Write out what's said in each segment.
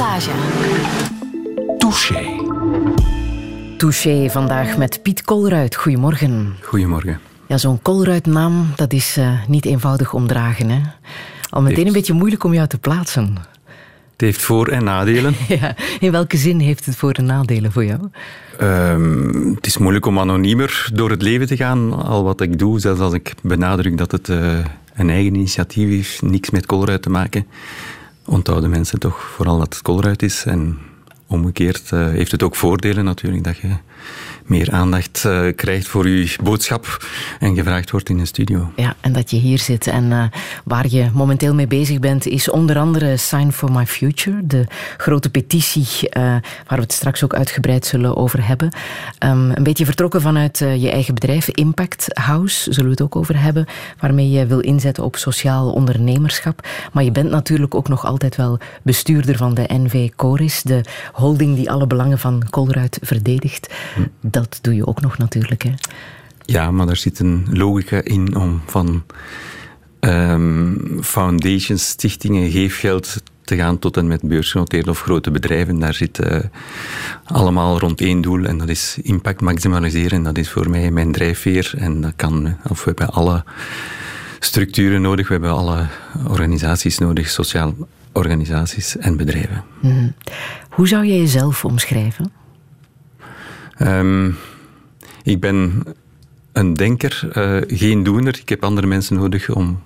Passage. Touché. Touché vandaag met Piet Kolruit. Goedemorgen. Goedemorgen. Ja, zo'n Kolruit-naam, dat is uh, niet eenvoudig omdragen. Hè? Al meteen een beetje moeilijk om jou te plaatsen. Het heeft voor- en nadelen. ja, in welke zin heeft het voor- en nadelen voor jou? Um, het is moeilijk om anoniemer door het leven te gaan. Al wat ik doe, zelfs als ik benadruk dat het uh, een eigen initiatief is, niks met Kolruit te maken, onthouden mensen toch vooral dat het Kolruit is. En omgekeerd uh, heeft het ook voordelen natuurlijk, dat je meer aandacht uh, krijgt voor je boodschap en gevraagd wordt in een studio. Ja, en dat je hier zit. En uh, waar je momenteel mee bezig bent, is onder andere Sign for My Future, de grote petitie uh, waar we het straks ook uitgebreid zullen over hebben. Um, een beetje vertrokken vanuit je eigen bedrijf, Impact House, zullen we het ook over hebben, waarmee je wil inzetten op sociaal ondernemerschap. Maar je bent natuurlijk ook nog altijd wel bestuurder van de NV Coris, de holding die alle belangen van Colruyt verdedigt. Hm dat doe je ook nog natuurlijk. Hè? Ja, maar daar zit een logica in om van um, foundations, stichtingen, geefgeld te gaan tot en met beursgenoteerde of grote bedrijven. Daar zit uh, allemaal rond één doel en dat is impact maximaliseren. Dat is voor mij mijn drijfveer en dat kan, of we hebben alle structuren nodig, we hebben alle organisaties nodig, sociaal organisaties en bedrijven. Mm. Hoe zou jij jezelf omschrijven? Um, ik ben een denker, uh, geen doener. Ik heb andere mensen nodig om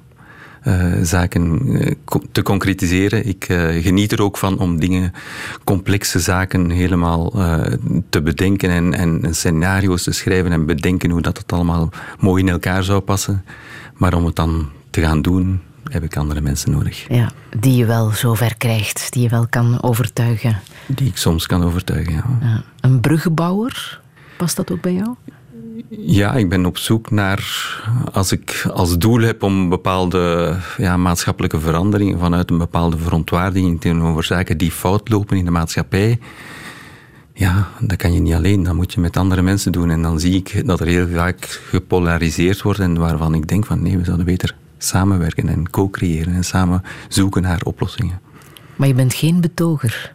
uh, zaken uh, te concretiseren. Ik geniet er ook van om dingen, complexe zaken helemaal te bedenken en, en, scenario's te schrijven en bedenken hoe dat het allemaal mooi in elkaar zou passen. Maar om het dan te gaan doen, heb ik andere mensen nodig. Ja, die je wel zover krijgt, die je wel kan overtuigen. Die ik soms kan overtuigen, ja. ja. Een bruggenbouwer, past dat ook bij jou? Ja, ik ben op zoek naar, als ik als doel heb om bepaalde ja, maatschappelijke veranderingen vanuit een bepaalde verontwaardiging tegenover zaken die fout lopen in de maatschappij, ja, dat kan je niet alleen, dat moet je met andere mensen doen. En dan zie ik dat er heel vaak gepolariseerd wordt en waarvan ik denk van nee, we zouden beter samenwerken en co-creëren en samen zoeken naar oplossingen. Maar je bent geen betoger?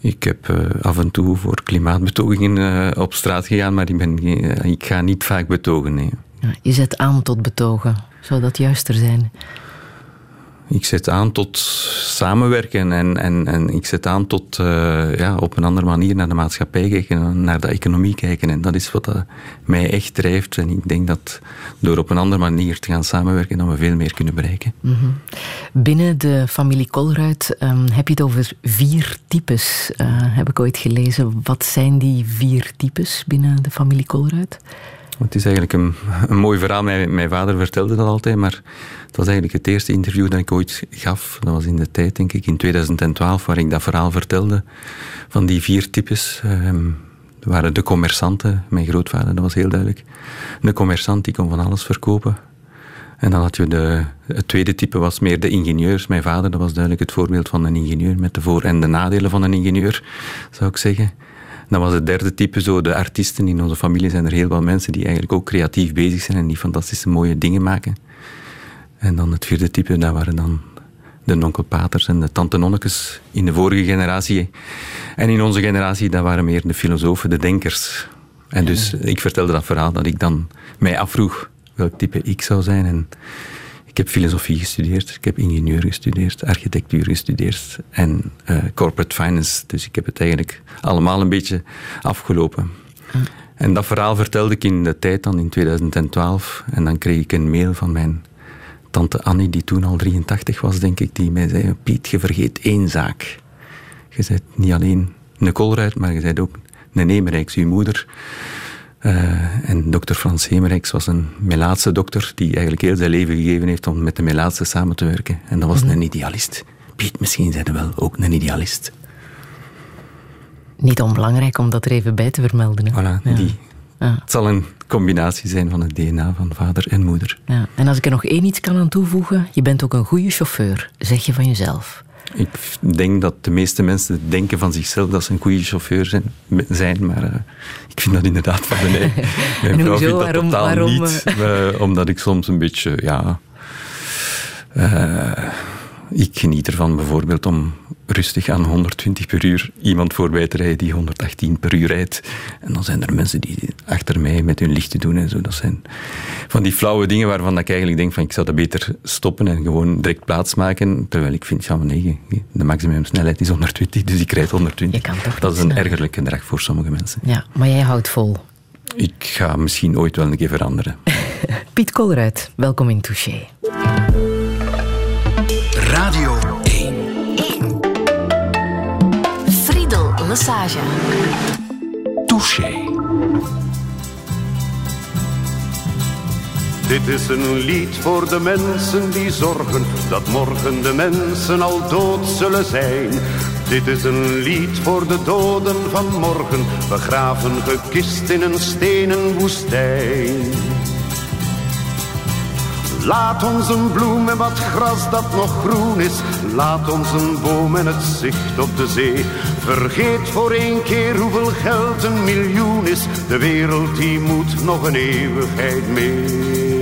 Ik heb uh, af en toe voor klimaatbetogingen uh, op straat gegaan, maar ik, ben, uh, ik ga niet vaak betogen. Nee. Je zet aan tot betogen. Zou dat juister zijn? Ik zet aan tot samenwerken en, en, en ik zet aan tot uh, ja, op een andere manier naar de maatschappij kijken, naar de economie kijken. En dat is wat uh, mij echt drijft. En ik denk dat door op een andere manier te gaan samenwerken, dat we veel meer kunnen bereiken. -hmm. Binnen de familie Kolruit um, heb je het over vier types, uh, heb ik ooit gelezen. Wat zijn die vier types binnen de familie Kolruit? Het is eigenlijk een, mooi verhaal. Mijn, mijn vader vertelde dat altijd, maar het was eigenlijk het eerste interview dat ik ooit gaf. Dat was in de tijd, denk ik, in 2012, waar ik dat verhaal vertelde. Van die vier types. Um, waren de commerçanten, mijn grootvader, dat was heel duidelijk. De commerçant die kon van alles verkopen. En dan had je de, het tweede type was meer de ingenieurs. Mijn vader, dat was duidelijk het voorbeeld van een ingenieur met de voor- en de nadelen van een ingenieur, zou ik zeggen. Dan was het derde type zo, de artiesten. In onze familie zijn er heel veel mensen die eigenlijk ook creatief bezig zijn en die fantastische mooie dingen maken. En dan het vierde type, dat waren dan de nonkelpaters en de tante nonnekes in de vorige generatie. En in onze generatie, dat waren meer de filosofen, de denkers. En dus ik vertelde dat verhaal dat ik dan mij afvroeg welk type ik zou zijn. En ik heb filosofie gestudeerd, ik heb ingenieur gestudeerd, architectuur gestudeerd en uh, corporate finance. Dus ik heb het eigenlijk allemaal een beetje afgelopen. Ah. En dat verhaal vertelde ik in de tijd dan, in 2012. En dan kreeg ik een mail van mijn tante Annie, die toen al 83 was, denk ik, die mij zei, Piet, je vergeet één zaak. Je bent niet alleen een Kolruit, maar je bent ook een Emerijks, uw moeder. Uh, en dokter Frans Hemerijks was een Melaatse dokter die eigenlijk heel zijn leven gegeven heeft om met de Melaatse samen te werken. En dat was Mhm. een idealist. Piet, misschien zijn er wel ook een idealist. Niet onbelangrijk om dat er even bij te vermelden. Hè? Voilà, Ja. die. Ja. Het zal een combinatie zijn van het DNA van vader en moeder. Ja. En als ik er nog één iets kan aan toevoegen, je bent ook een goede chauffeur, zeg je van jezelf. Ik denk dat de meeste mensen denken van zichzelf dat ze een goede chauffeur zijn, zijn maar uh, ik vind dat inderdaad van de nee. Mijn En vrouw hoezo? vindt dat Waarom- totaal waarom, niet, uh, omdat ik soms een beetje, ja... Uh, ik geniet ervan bijvoorbeeld om rustig aan 120 per uur iemand voorbij te rijden die 118 per uur rijdt. En dan zijn er mensen die achter mij met hun lichten doen en zo. Dat zijn van die flauwe dingen waarvan ik eigenlijk denk van ik zou dat beter stoppen en gewoon direct plaatsmaken. Terwijl ik vind, ja maar nee, de maximumsnelheid is 120, dus ik rijd 120. dat is een ergerlijk gedrag voor sommige mensen. Ja, maar jij houdt vol. Ik ga misschien ooit wel een keer veranderen. Piet Kolleruit, welkom in Touché. Radio 1. 1. Friedel Massage. Touché. Dit is een lied voor de mensen die zorgen dat morgen de mensen al dood zullen zijn. Dit is een lied voor de doden van morgen, begraven gekist in een stenen woestijn. Laat ons een bloem en wat gras dat nog groen is. Laat ons een boom en het zicht op de zee. Vergeet voor één keer hoeveel geld een miljoen is. De wereld die moet nog een eeuwigheid mee.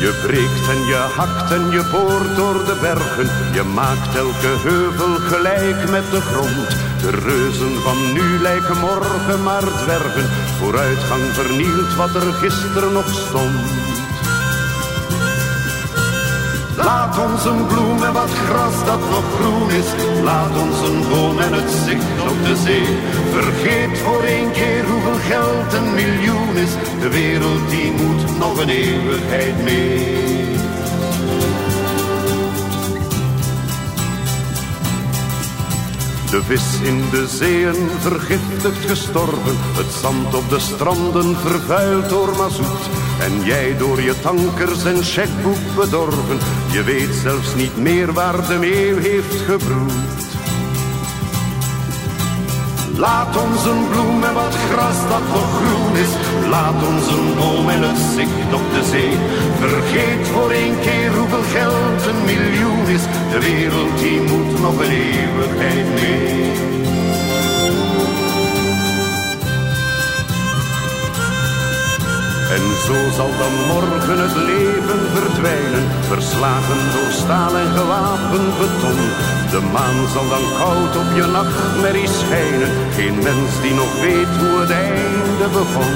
Je breekt en je hakt en je boort door de bergen. Je maakt elke heuvel gelijk met de grond. De reuzen van nu lijken morgen maar dwergen. Vooruitgang vernielt wat er gisteren nog stond. Laat ons een bloem en wat gras dat nog groen is. Laat ons een boom en het zicht op de zee. Vergeet voor één keer hoeveel geld een miljoen is. De wereld die moet nog een eeuwigheid mee. De vis in de zeeën vergiftigd gestorven, het zand op de stranden vervuild door mazoet. En jij door je tankers en checkboek bedorven, je weet zelfs niet meer waar de meeuw heeft gebroed. Laat ons een wat gras dat nog groen is. Laat ons een boom en het zicht op de zee. Vergeet voor één keer hoeveel geld een miljoen is. De wereld die moet nog een eeuwigheid mee. En zo zal dan morgen het leven verdwijnen, verslagen door staal en gewapend beton. De maan zal dan koud op je nachtmerrie schijnen, geen mens die nog weet hoe het einde begon.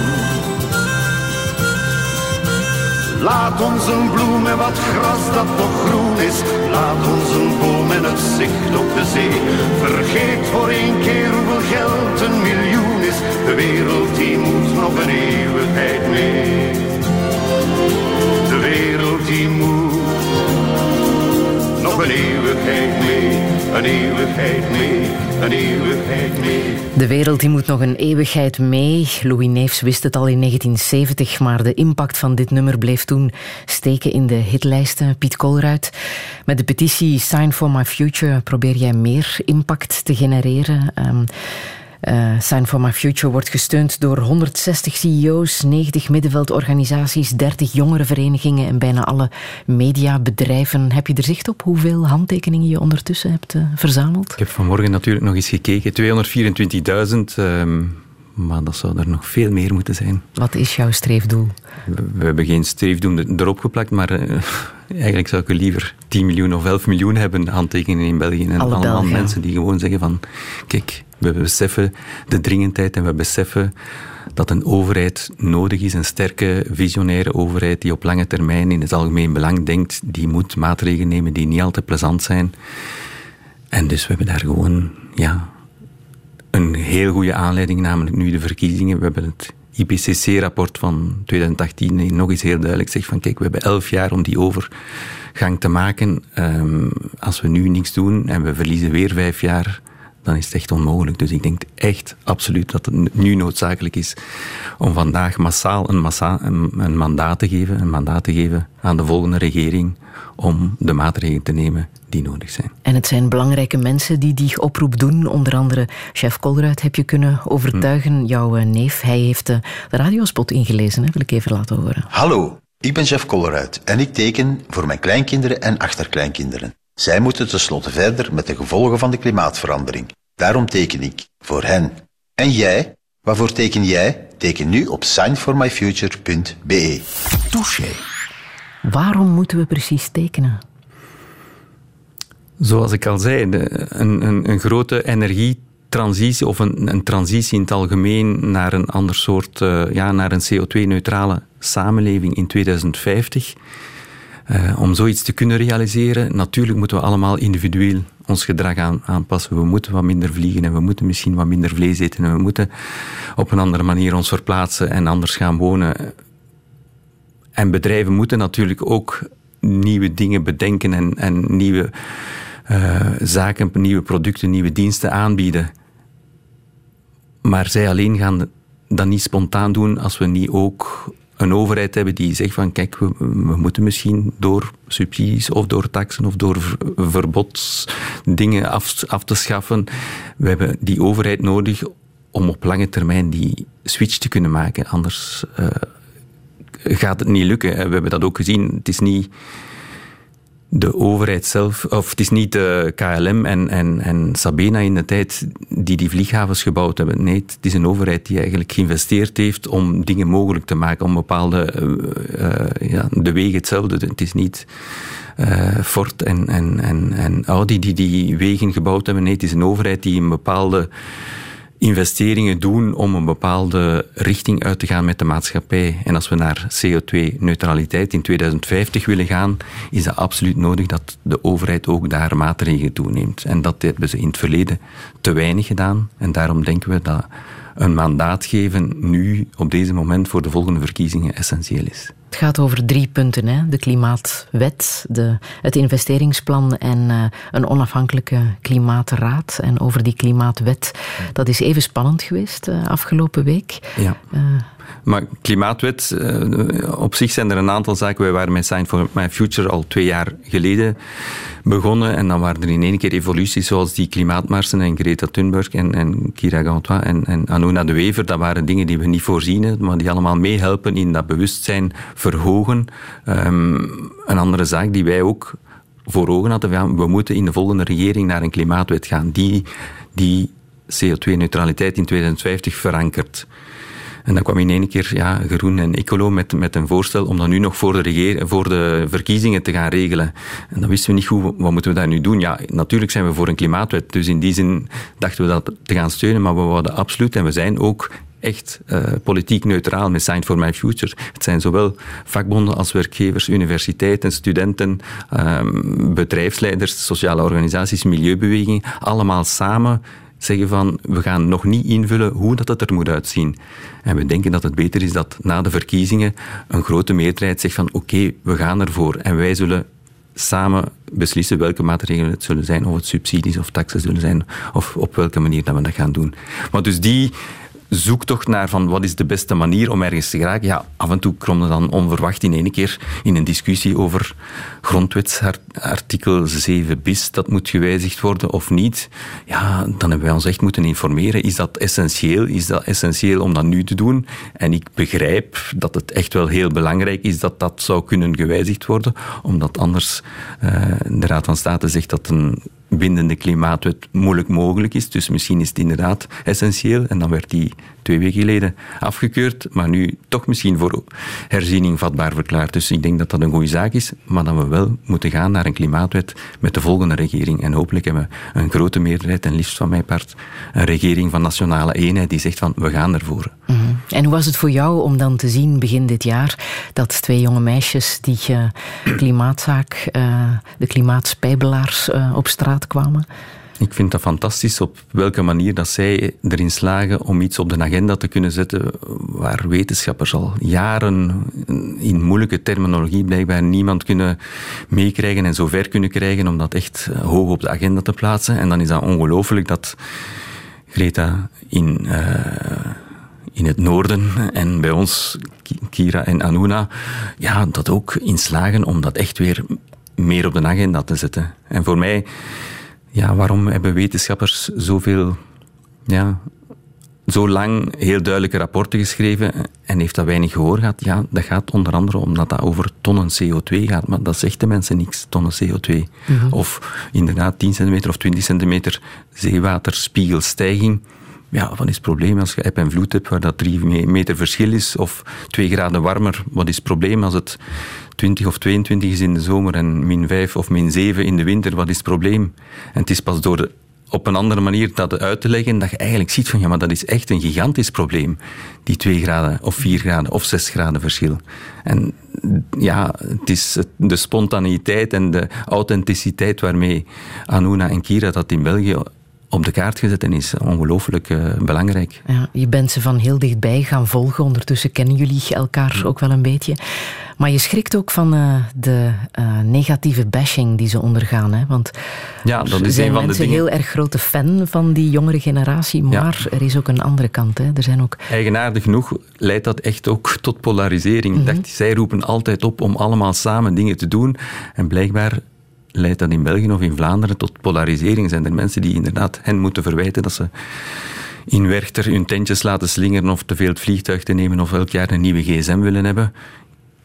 Laat ons een bloem en wat gras dat nog groen is. Laat ons een boom en het zicht op de zee. Vergeet voor één keer hoeveel geld een miljoen is. De wereld die moet nog een eeuwigheid mee. De wereld die moet nog een eeuwigheid mee, een eeuwigheid mee, een eeuwigheid mee. De wereld die moet nog een eeuwigheid mee. Louis Neefs wist het al in 1970, maar de impact van dit nummer bleef toen steken in de hitlijsten. Piet Kolruit, met de petitie Sign for My Future probeer jij meer impact te genereren. Um, uh, Sign for My Future wordt gesteund door 160 CEO's, 90 middenveldorganisaties, 30 jongerenverenigingen en bijna alle mediabedrijven. Heb je er zicht op hoeveel handtekeningen je ondertussen hebt uh, verzameld? Ik heb vanmorgen natuurlijk nog eens gekeken. 224.000. Uh, maar dat zou er nog veel meer moeten zijn. Wat is jouw streefdoel? We, hebben geen streefdoel erop geplakt, maar uh, eigenlijk zou ik liever 10 miljoen of 11 miljoen hebben handtekeningen in België. En Alle allemaal mensen die gewoon zeggen van, kijk, we beseffen de dringendheid en we beseffen dat een overheid nodig is, een sterke, visionaire overheid die op lange termijn in het algemeen belang denkt, die moet maatregelen nemen die niet altijd plezant zijn. En dus we hebben daar gewoon, ja, een heel goede aanleiding, namelijk nu de verkiezingen. We hebben het IPCC-rapport van 2018 die nog eens heel duidelijk zegt van kijk, we hebben elf jaar om die overgang te maken. Um, als we nu niks doen en we verliezen weer vijf jaar, dan is het echt onmogelijk. Dus ik denk echt absoluut dat het nu noodzakelijk is om vandaag massaal een, massa, een, een mandaat te geven, een mandaat te geven aan de volgende regering om de maatregelen te nemen die nodig zijn. En het zijn belangrijke mensen die die oproep doen. Onder andere chef Kolruit heb je kunnen overtuigen. Hm. Jouw eh, neef, hij heeft de radiospot ingelezen, hè? wil ik even laten horen. Hallo, ik ben chef Kolruit en ik teken voor mijn kleinkinderen en achterkleinkinderen. Zij moeten tenslotte verder met de gevolgen van de klimaatverandering. Daarom teken ik voor hen. En jij? Waarvoor teken jij? Teken nu op signformyfuture.be. Touché. Waarom moeten we precies tekenen? Zoals ik al zei, een, een, een grote energietransitie of een, een, transitie in het algemeen naar een ander soort, uh, ja, naar een CO2-neutrale samenleving in 2050. Uh, om zoiets te kunnen realiseren, natuurlijk moeten we allemaal individueel ons gedrag aan, aanpassen. We moeten wat minder vliegen en we moeten misschien wat minder vlees eten en we moeten op een andere manier ons verplaatsen en anders gaan wonen. En bedrijven moeten natuurlijk ook nieuwe dingen bedenken en, en nieuwe uh, zaken, nieuwe producten, nieuwe diensten aanbieden. Maar zij alleen gaan dat niet spontaan doen als we niet ook een overheid hebben die zegt van kijk, we, moeten misschien door subsidies of door taxen of door verbodsdingen af, af te schaffen. We hebben die overheid nodig om op lange termijn die switch te kunnen maken. Anders uh, gaat het niet lukken. We hebben dat ook gezien. Het is niet de overheid zelf, of het is niet de KLM en, en, en Sabena in de tijd die die vlieghavens gebouwd hebben. Nee, het is een overheid die eigenlijk geïnvesteerd heeft om dingen mogelijk te maken, om bepaalde, uh, ja, de wegen hetzelfde. Het is niet uh, Ford en, en, en, en Audi die die wegen gebouwd hebben. Nee, het is een overheid die een bepaalde investeringen doen om een bepaalde richting uit te gaan met de maatschappij. En als we naar CO2-neutraliteit in 2050 willen gaan, is dat absoluut nodig dat de overheid ook daar maatregelen toeneemt. En dat hebben ze in het verleden te weinig gedaan. En daarom denken we dat een mandaat geven nu, op deze moment, voor de volgende verkiezingen essentieel is. Het gaat over drie punten: hè? de klimaatwet, de, het investeringsplan en uh, een onafhankelijke klimaatraad. En over die klimaatwet, dat is even spannend geweest uh, afgelopen week. Ja. Uh, maar klimaatwet, uh, op zich zijn er een aantal zaken. Wij waren met Sign for My Future al twee jaar geleden begonnen. En dan waren er in één keer evoluties zoals die klimaatmarsen en Greta Thunberg en, en Kira Gantois en, en Anuna de Wever. Dat waren dingen die we niet voorzien, maar die allemaal meehelpen in dat bewustzijn verhogen. Um, een andere zaak die wij ook voor ogen hadden, we moeten in de volgende regering naar een klimaatwet gaan die, die CO2-neutraliteit in 2050 verankert. En dan kwam in één keer ja, Groen en Ecolo met, met een voorstel om dat nu nog voor de, voor de verkiezingen te gaan regelen. En dan wisten we niet goed, wat moeten we daar nu doen? Ja, natuurlijk zijn we voor een klimaatwet, dus in die zin dachten we dat te gaan steunen, maar we wouden absoluut, en we zijn ook echt uh, politiek neutraal met Sign for My Future. Het zijn zowel vakbonden als werkgevers, universiteiten, studenten, um, bedrijfsleiders, sociale organisaties, milieubewegingen, allemaal samen zeggen van we gaan nog niet invullen hoe dat het er moet uitzien. En we denken dat het beter is dat na de verkiezingen een grote meerderheid zegt van oké, we gaan ervoor en wij zullen samen beslissen welke maatregelen het zullen zijn, of het subsidies of taxen zullen zijn, of op welke manier dat we dat gaan doen. Maar dus die zoektocht naar van wat is de beste manier om ergens te geraken. Ja, af en toe kromde dan onverwacht in één keer in een discussie over grondwetsartikel 7 bis, dat moet gewijzigd worden of niet. Ja, dan hebben wij ons echt moeten informeren. Is dat essentieel? Is dat essentieel om dat nu te doen? En ik begrijp dat het echt wel heel belangrijk is dat dat zou kunnen gewijzigd worden, omdat anders uh, de Raad van State zegt dat een bindende klimaatwet moeilijk mogelijk is. Dus misschien is het inderdaad essentieel. En dan werd die twee weken geleden afgekeurd, maar nu toch misschien voor herziening vatbaar verklaard. Dus ik denk dat dat een goede zaak is, maar dat we wel moeten gaan naar een klimaatwet met de volgende regering. En hopelijk hebben we een grote meerderheid, en liefst van mijn part, een regering van nationale eenheid die zegt van we gaan ervoor. -hmm. En hoe was het voor jou om dan te zien begin dit jaar dat twee jonge meisjes die uh, klimaatzaak, uh, de klimaatspijbelaars, uh, op straat kwamen? Ik vind dat fantastisch op welke manier dat zij erin slagen om iets op de agenda te kunnen zetten waar wetenschappers al jaren in moeilijke terminologie blijkbaar niemand kunnen meekrijgen en zover kunnen krijgen om dat echt hoog op de agenda te plaatsen. En dan is dat ongelooflijk dat Greta in, uh, in het noorden en bij ons, Kira en Anuna, ja, dat ook in slagen om dat echt weer meer op de agenda te zetten. En voor mij ja, waarom hebben wetenschappers zoveel, ja, zo lang heel duidelijke rapporten geschreven en heeft dat weinig gehoor gehad? Ja, dat gaat onder andere omdat dat over tonnen CO2 gaat, maar dat zegt de mensen niks, tonnen CO2. Mm -hmm. Of inderdaad 10 centimeter of 20 centimeter zeewaterspiegelstijging. Ja, wat is het probleem als je eb en vloed hebt waar dat drie meter verschil is of twee graden warmer? Wat is het probleem als het 20 of 22 is in de zomer en min 5 of min 7 in de winter? Wat is het probleem? En het is pas door op een andere manier dat uit te leggen, dat je eigenlijk ziet van ja, maar dat is echt een gigantisch probleem. Die twee graden of vier graden of zes graden verschil. En ja, het is de spontaniteit en de authenticiteit waarmee Anuna en Kira dat in België op de kaart gezet en is ongelooflijk uh, belangrijk. Ja, je bent ze van heel dichtbij gaan volgen. Ondertussen kennen jullie elkaar ook wel een beetje. Maar je schrikt ook van uh, de uh, negatieve bashing die ze ondergaan. Hè? Want ja, dat is zijn een van mensen de dingen... heel erg grote fan van die jongere generatie. Maar ja. er is ook een andere kant. Hè? Er zijn ook... Eigenaardig genoeg leidt dat echt ook tot polarisering. Mm -hmm. dacht, zij roepen altijd op om allemaal samen dingen te doen. En blijkbaar leidt dat in België of in Vlaanderen tot polarisering. Zijn er mensen die inderdaad hen moeten verwijten dat ze in Werchter hun tentjes laten slingeren of te veel het vliegtuig te nemen of elk jaar een nieuwe gsm willen hebben.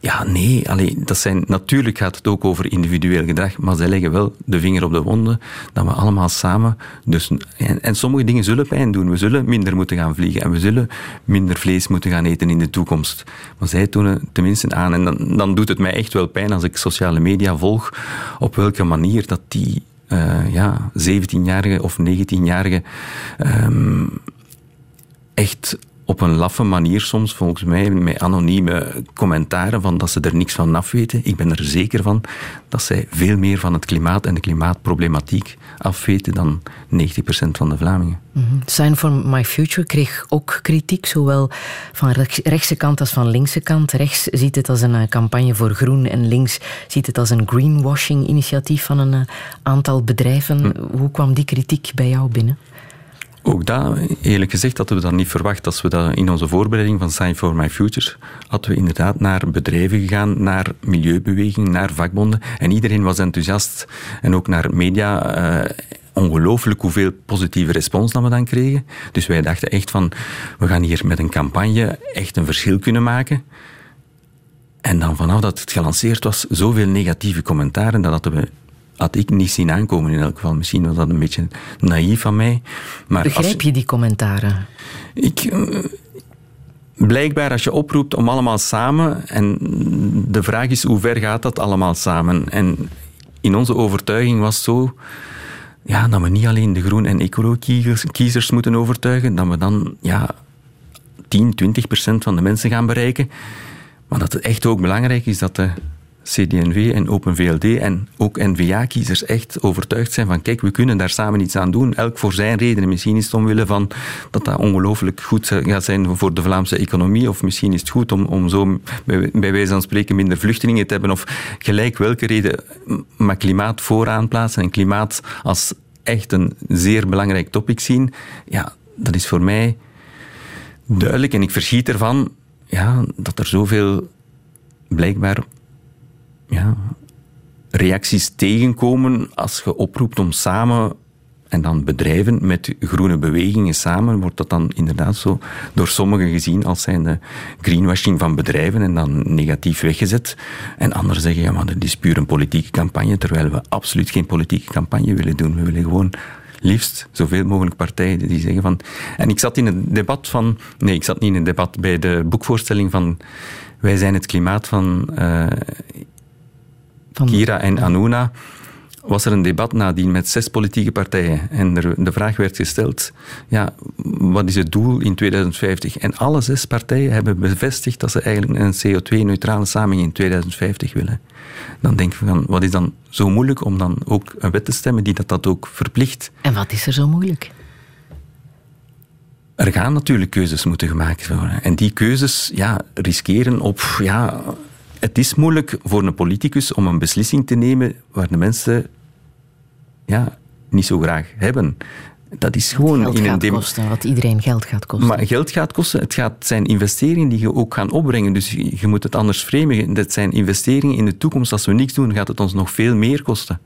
Ja, nee, allee, dat zijn, natuurlijk gaat het ook over individueel gedrag, maar zij leggen wel de vinger op de wonden dat we allemaal samen. Dus, en, sommige dingen zullen pijn doen. We zullen minder moeten gaan vliegen en we zullen minder vlees moeten gaan eten in de toekomst. Maar zij tonen tenminste aan. En dan, dan doet het mij echt wel pijn als ik sociale media volg, op welke manier dat die uh, ja, 17-jarige of 19-jarige um, echt op een laffe manier soms, volgens mij, met anonieme commentaren van dat ze er niks van afweten. Ik ben er zeker van dat zij veel meer van het klimaat en de klimaatproblematiek afweten dan 90% van de Vlamingen. Mm -hmm. Sign for My Future kreeg ook kritiek, zowel van rechtse kant als van linkse kant. Rechts ziet het als een campagne voor groen en links ziet het als een greenwashing-initiatief van een aantal bedrijven. Hm. Hoe kwam die kritiek bij jou binnen? Ook dat, eerlijk gezegd, hadden we dat niet verwacht. Als we dat in onze voorbereiding van Sign for My Future hadden we inderdaad naar bedrijven gegaan, naar milieubeweging, naar vakbonden. En iedereen was enthousiast. En ook naar media. Uh, ongelooflijk hoeveel positieve respons dat we dan kregen. Dus wij dachten echt van, we gaan hier met een campagne echt een verschil kunnen maken. En dan vanaf dat het gelanceerd was, zoveel negatieve commentaren, dat hadden we had ik niet zien aankomen in elk geval. Misschien was dat een beetje naïef van mij. Maar Begrijp als, je die commentaren? Ik, uh, blijkbaar als je oproept om allemaal samen, en de vraag is hoe ver gaat dat allemaal samen? En in onze overtuiging was zo ja, dat we niet alleen de groen- en ecolo-kiezers moeten overtuigen, dat we dan ja, 10, 20 procent van de mensen gaan bereiken. Maar dat het echt ook belangrijk is dat de CD&V en Open VLD en ook N-VA-kiezers echt overtuigd zijn van kijk, we kunnen daar samen iets aan doen, elk voor zijn redenen. Misschien is het omwille van dat dat ongelooflijk goed gaat zijn voor de Vlaamse economie, of misschien is het goed om, om zo bij, wijze van spreken minder vluchtelingen te hebben, of gelijk welke reden, maar klimaat vooraan plaatsen en klimaat als echt een zeer belangrijk topic zien, ja, dat is voor mij duidelijk en ik verschiet ervan ja, dat er zoveel blijkbaar ja, reacties tegenkomen als je oproept om samen en dan bedrijven met groene bewegingen samen, wordt dat dan inderdaad zo door sommigen gezien als zijn de greenwashing van bedrijven en dan negatief weggezet. En anderen zeggen, ja, maar dat is puur een politieke campagne, terwijl we absoluut geen politieke campagne willen doen. We willen gewoon liefst zoveel mogelijk partijen die zeggen van... En ik zat in een debat van... Nee, ik zat niet in een debat bij de boekvoorstelling van... Wij zijn het klimaat van van... Kira en Anuna, was er een debat nadien met zes politieke partijen. En er, de vraag werd gesteld, ja, wat is het doel in 2050? En alle zes partijen hebben bevestigd dat ze eigenlijk een CO2-neutrale samenleving in 2050 willen. Dan denk je van, wat is dan zo moeilijk om dan ook een wet te stemmen die dat, dat ook verplicht? En wat is er zo moeilijk? Er gaan natuurlijk keuzes moeten gemaakt worden. En die keuzes ja, riskeren op ja, het is moeilijk voor een politicus om een beslissing te nemen waar de mensen ja, niet zo graag hebben. Dat is gewoon geld in gaat een kosten, wat iedereen geld gaat kosten. Maar geld gaat kosten. Het gaat zijn investeringen die je ook gaan opbrengen. Dus je moet het anders framen. Dat zijn investeringen in de toekomst. Als we niks doen, gaat het ons nog veel meer kosten.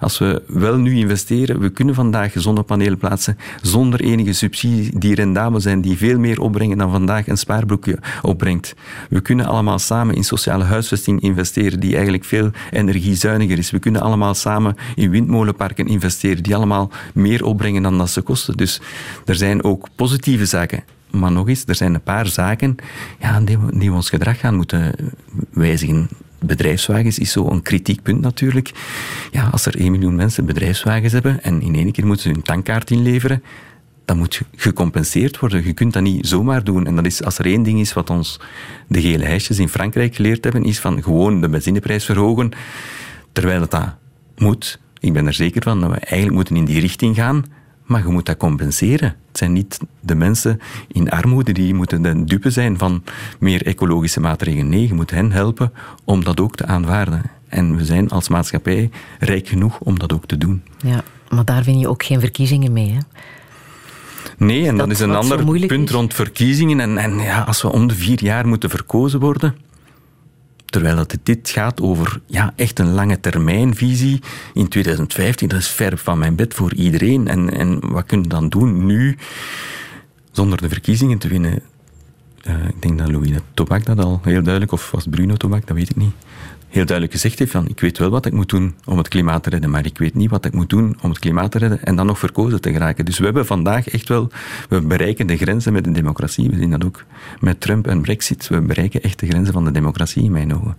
Als we wel nu investeren, we kunnen vandaag zonnepanelen plaatsen zonder enige subsidie die rendabel zijn, die veel meer opbrengen dan vandaag een spaarboekje opbrengt. We kunnen allemaal samen in sociale huisvesting investeren, die eigenlijk veel energiezuiniger is. We kunnen allemaal samen in windmolenparken investeren, die allemaal meer opbrengen dan dat ze kosten. Dus er zijn ook positieve zaken. Maar nog eens, er zijn een paar zaken ja, die, we, die we ons gedrag gaan moeten wijzigen bedrijfswagens is zo'n kritiekpunt natuurlijk. Ja, als er 1 miljoen mensen bedrijfswagens hebben en in één keer moeten ze hun tankkaart inleveren, dan moet gecompenseerd worden. Je kunt dat niet zomaar doen. En dat is, als er één ding is wat ons de gele hesjes in Frankrijk geleerd hebben, is van gewoon de benzineprijs verhogen, terwijl dat moet. Ik ben er zeker van dat we eigenlijk moeten in die richting gaan. Maar je moet dat compenseren. Het zijn niet de mensen in armoede die moeten de dupe zijn van meer ecologische maatregelen. Nee, je moet hen helpen om dat ook te aanvaarden. En we zijn als maatschappij rijk genoeg om dat ook te doen. Ja, maar daar win je ook geen verkiezingen mee, hè? Nee, en dat, is een ander punt rond verkiezingen. En, en ja, als we om de vier jaar moeten verkozen worden, Terwijl het dit gaat over ja, echt een lange termijnvisie in 2015. Dat is ver van mijn bed voor iedereen. En, en wat kunnen we dan doen nu, zonder de verkiezingen te winnen? Uh, ik denk dat Louis Tobak dat al heel duidelijk, of was Bruno Tobak, dat weet ik niet, heel duidelijk gezegd heeft van ik weet wel wat ik moet doen om het klimaat te redden, maar ik weet niet wat ik moet doen om het klimaat te redden en dan nog verkozen te geraken. Dus we hebben vandaag echt wel, we bereiken de grenzen met de democratie. We zien dat ook met Trump en Brexit. We bereiken echt de grenzen van de democratie in mijn ogen.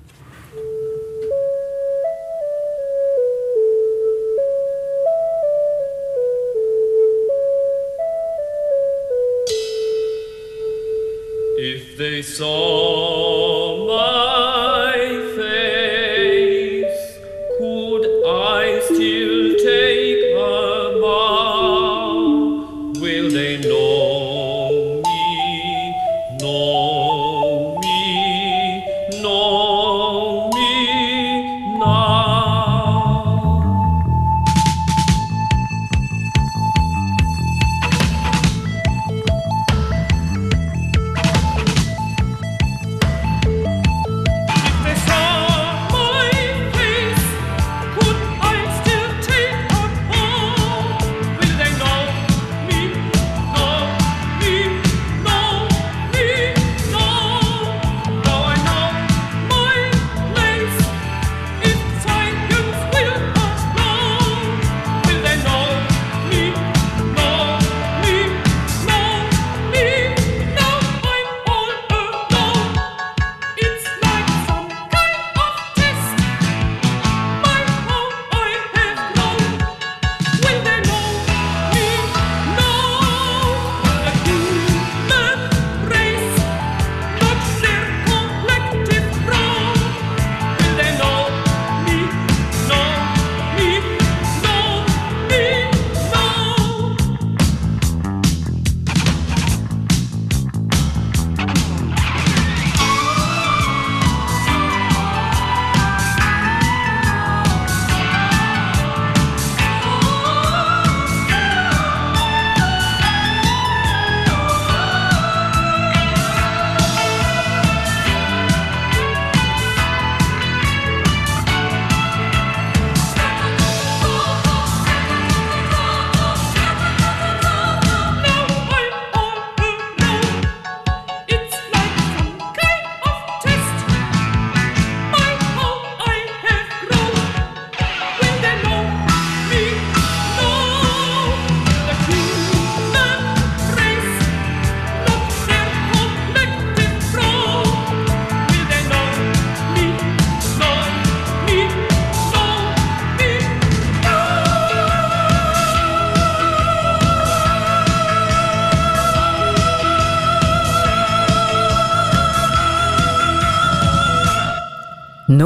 If they saw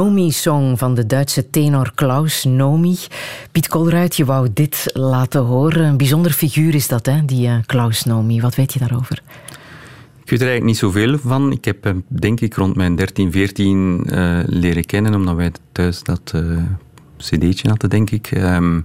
Nomi-song van de Duitse tenor Klaus Nomi. Piet Kolruit, je wou dit laten horen. Een bijzonder figuur is dat, hè, die uh, Klaus Nomi. Wat weet je daarover? Ik weet er eigenlijk niet zoveel van. Ik heb hem, denk ik, rond mijn 13, 14 uh, leren kennen, omdat wij thuis dat uh, cd'tje hadden, denk ik. Um,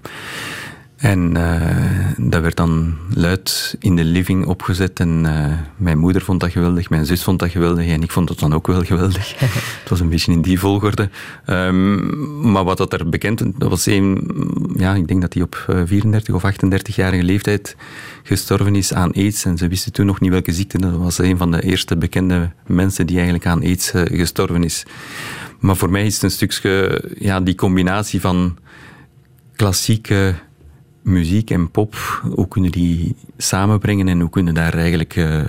En uh, dat werd dan luid in de living opgezet. En uh, mijn moeder vond dat geweldig, mijn zus vond dat geweldig en ik vond het dan ook wel geweldig. het was een beetje in die volgorde. Um, maar wat dat er bekend dat was een, ja, ik denk dat hij op 34 of 38-jarige leeftijd gestorven is aan aids. En ze wisten toen nog niet welke ziekte. Dat was een van de eerste bekende mensen die eigenlijk aan aids uh, gestorven is. Maar voor mij is het een stukje, ja, die combinatie van klassieke muziek en pop, hoe kunnen die samenbrengen en hoe kunnen daar eigenlijk uh,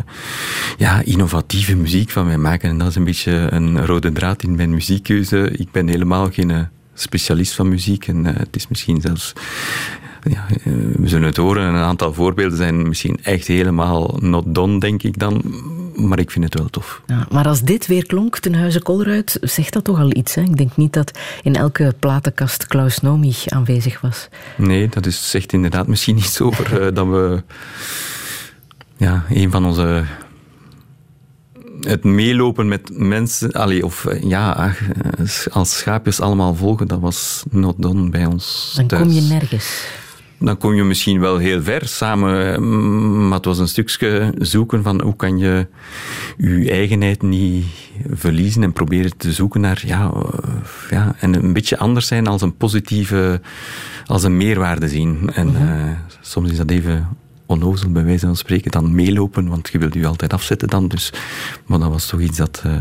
ja, innovatieve muziek van mij maken. En dat is een beetje een rode draad in mijn muziekkeuze. Ik ben helemaal geen eh, specialist van muziek en uh, het is misschien zelfs ja, we zullen het horen. Een aantal voorbeelden zijn misschien echt helemaal not done, denk ik dan. Maar ik vind het wel tof. Ja, maar als dit weer klonk, ten huize Kolruit, zegt dat toch al iets. Hè? Ik denk niet dat in elke platenkast Klaus Nomi aanwezig was. Nee, dat is, zegt inderdaad misschien iets over uh, dat we... Ja, een van onze het meelopen met mensen, allee, of eh, ja, als schaapjes allemaal volgen, dat was not done bij ons. Dan kom je nergens dan kom je misschien wel heel ver samen. Maar het was een stukje zoeken van hoe kan je je eigenheid niet verliezen en proberen te zoeken naar, ja, ja en een beetje anders zijn als een positieve, als een meerwaarde zien. En mhm. uh, soms is dat even onnozel bij wijze van spreken dan meelopen, want je wilt je altijd afzetten dan. Dus, maar dat was toch iets dat uh,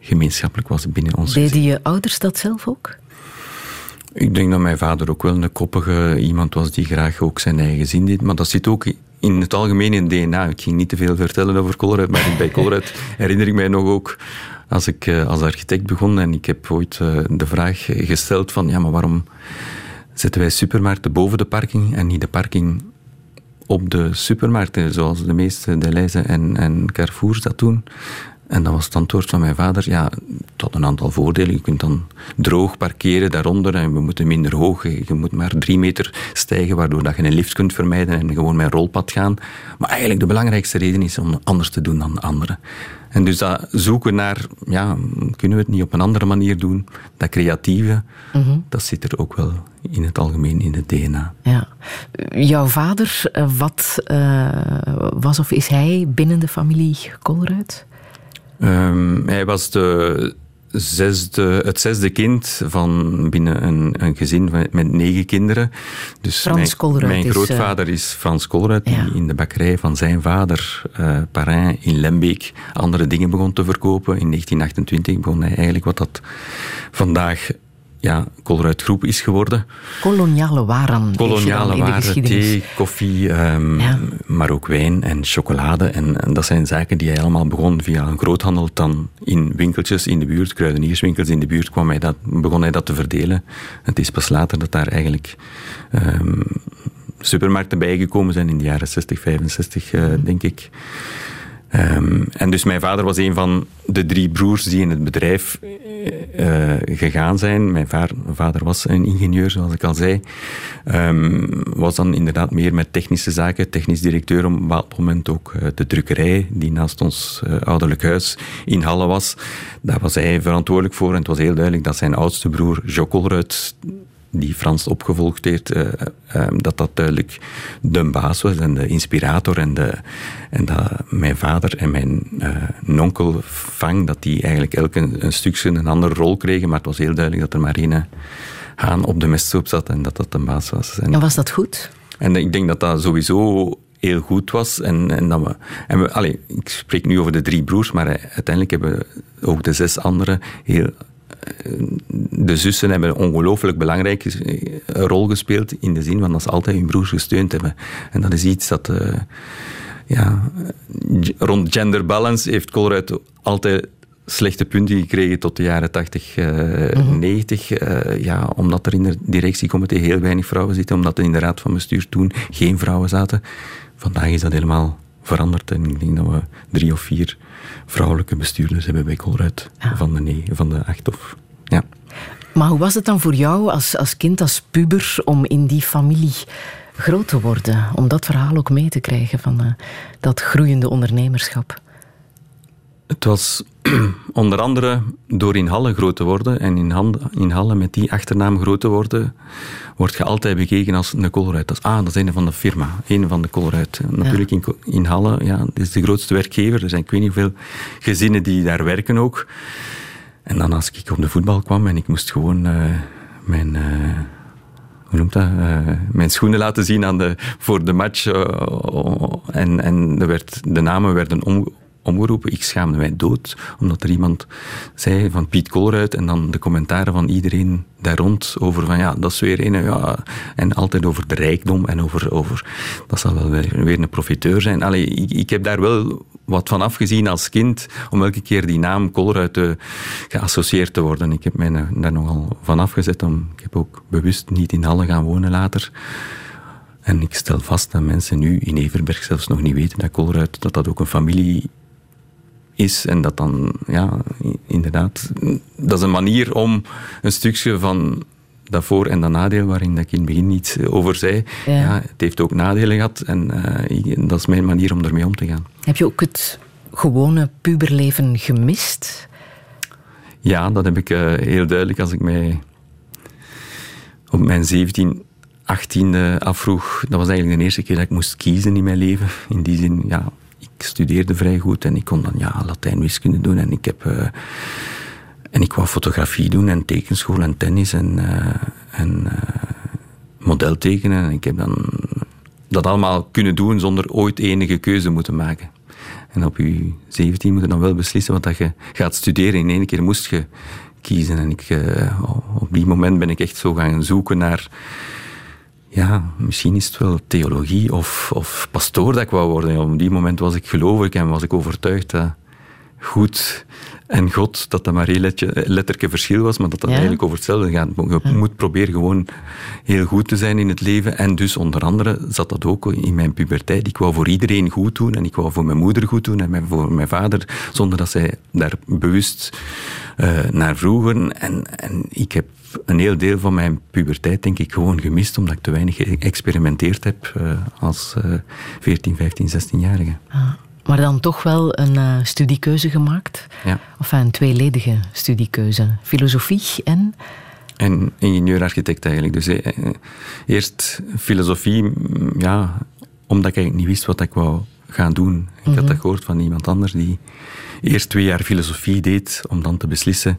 gemeenschappelijk was binnen ons. Deden je ouders dat zelf ook? Ik denk dat mijn vader ook wel een koppige iemand was die graag ook zijn eigen zin deed. Maar dat zit ook in het algemeen in DNA. Ik ging niet te veel vertellen over Colruyt, maar bij Colruyt herinner ik mij nog ook als ik eh, als architect begon en ik heb ooit eh, de vraag gesteld van ja, maar waarom zetten wij supermarkten boven de parking en niet de parking op de supermarkten, zoals de meeste Deleuze en, en Carrefour dat doen. En dat was het antwoord van mijn vader. Ja, tot een aantal voordelen. Je kunt dan droog parkeren daaronder en we moeten minder hoog. Je moet maar drie meter stijgen, waardoor dat je een lift kunt vermijden en gewoon met een rolpad gaan. Maar eigenlijk de belangrijkste reden is om anders te doen dan anderen. En dus dat zoeken naar, ja, kunnen we het niet op een andere manier doen? Dat creatieve, mhm. dat zit er ook wel in het algemeen in het DNA. Ja. Jouw vader, eh, wat uh, was of is hij binnen de familie Kolruit? Um, hij was de zesde, het zesde kind van binnen een, een gezin met negen kinderen. Dus Frans mijn, mijn grootvader is, Frans Kolruit, die in de bakkerij van zijn vader, uh, in Lembeek, andere dingen begon te verkopen. In 1928 begon hij eigenlijk wat dat vandaag ja, Colruyt Groep is geworden. Koloniale waren. Koloniale waren, thee, koffie, um, maar ook wijn en chocolade. En, en, dat zijn zaken die hij allemaal begon via een groothandel. Dan in winkeltjes in de buurt, kruidenierswinkels in de buurt, kwam hij dat, begon hij dat te verdelen. Het is pas later dat daar eigenlijk um, supermarkten bijgekomen zijn in de jaren 60, 65, uh, denk ik. Um, en dus mijn vader was een van de drie broers die in het bedrijf uh, gegaan zijn. Mijn vader was een ingenieur, zoals ik al zei. Um, was dan inderdaad meer met technische zaken, technisch directeur op een bepaald moment ook uh, de drukkerij, die naast ons ouderlijk huis in Halle was. Daar was hij verantwoordelijk voor en het was heel duidelijk dat zijn oudste broer, Jockelruit, die Frans opgevolgd heeft, uh, uh, dat dat duidelijk de baas was en de inspirator. En, de, en dat mijn vader en mijn uh, nonkel Fang, dat die eigenlijk elk een, een, stukje een andere rol kregen. Maar het was heel duidelijk dat er maar één haan op de mestsoep zat en dat dat de baas was. En, en was dat goed? En ik denk dat dat sowieso heel goed was. En, en dat we, en we allez, ik spreek nu over de drie broers, maar uiteindelijk hebben ook de zes anderen heel de zussen hebben een ongelooflijk belangrijke rol gespeeld in de zin van dat ze altijd hun broers gesteund hebben. En dat is iets dat, uh, ja, rond gender balance heeft Colruyt altijd slechte punten gekregen tot de jaren 80, uh, 90. Uh, ja, omdat er in de directiecomité heel weinig vrouwen zitten, omdat er in de raad van bestuur toen geen vrouwen zaten. Vandaag is dat helemaal veranderd en ik denk dat we drie of vier vrouwelijke bestuurders hebben bij Colruyt van, de, nee, van de acht of... Ja. Maar hoe was het dan voor jou als, als kind, als puber, om in die familie groot te worden? Om dat verhaal ook mee te krijgen van uh, dat groeiende ondernemerschap? Het was onder andere door in Halle groot te worden en in, in Halle met die achternaam groot te worden, word je altijd bekeken als een Colruyt. Dat is, ah, dat is een van de firma, een van de Colruyt. Natuurlijk in, in Halle, ja, dat is de grootste werkgever. Er zijn ik weet niet hoeveel gezinnen die daar werken ook. En dan als ik op de voetbal kwam en ik moest gewoon uh, mijn... Uh, hoe noemt dat? Uh, mijn schoenen laten zien aan de, voor de match. en en er werd, de namen werden om, omgeroepen. Ik schaamde mij dood, omdat er iemand zei van Piet Koolruit en dan de commentaren van iedereen daar rond over van ja, dat is weer een, ja, en altijd over de rijkdom en over, over dat zal wel weer, weer een profiteur zijn. Allee, ik, heb daar wel wat van afgezien als kind, om elke keer die naam Koolruit te, geassocieerd te worden. Ik heb mij daar nogal van afgezet. Om, ik heb ook bewust niet in Halle gaan wonen later. En ik stel vast dat mensen nu in Everberg zelfs nog niet weten dat Koolruit, dat dat ook een familie is. En dat dan, ja, inderdaad, dat is een manier om een stukje van dat voor- en dat nadeel, waarin dat ik in het begin niet over zei. Ja. het heeft ook nadelen gehad en uh, dat is mijn manier om ermee om te gaan. Heb je ook het gewone puberleven gemist? Ja, dat heb ik uh, heel duidelijk als ik mij op mijn 17, 18e afvroeg. Dat was eigenlijk de eerste keer dat ik moest kiezen in mijn leven. In die zin, ja, ik studeerde vrij goed en ik kon dan ja, Latijn wiskunde doen en ik heb... Uh, en ik wou fotografie doen en tekenschool en tennis en, uh, en uh, model tekenen. En ik heb dan dat allemaal kunnen doen zonder ooit enige keuze moeten maken. En op je 17 moet je dan wel beslissen wat dat je gaat studeren. In één keer moest je kiezen. En ik, op die moment ben ik echt zo gaan zoeken naar ja, misschien is het wel theologie of, of pastoor dat ik wou worden. Op die moment was ik gelovig en was ik overtuigd dat goed en God, dat dat maar heel letterlijk verschil was, maar dat dat eigenlijk over hetzelfde gaat. Je moet proberen gewoon heel goed te zijn in het leven. En dus onder andere zat dat ook in mijn puberteit. Ik wou voor iedereen goed doen en ik wou voor mijn moeder goed doen en voor mijn vader, zonder dat zij daar bewust uh, naar vroegen. En, en ik heb een heel deel van mijn puberteit denk ik gewoon gemist, omdat ik te weinig geëxperimenteerd heb uh, als uh, 14, 15, 16-jarige. Ah, maar dan toch wel een uh, studiekeuze gemaakt? Ja. Of een tweeledige studiekeuze. Filosofie en... En ingenieur-architect eigenlijk. Dus eh, eh, eerst filosofie, mm, ja, omdat ik eigenlijk niet wist wat ik wou gaan doen. Ik had mhm. dat gehoord van iemand anders die eerst twee jaar filosofie deed, om dan te beslissen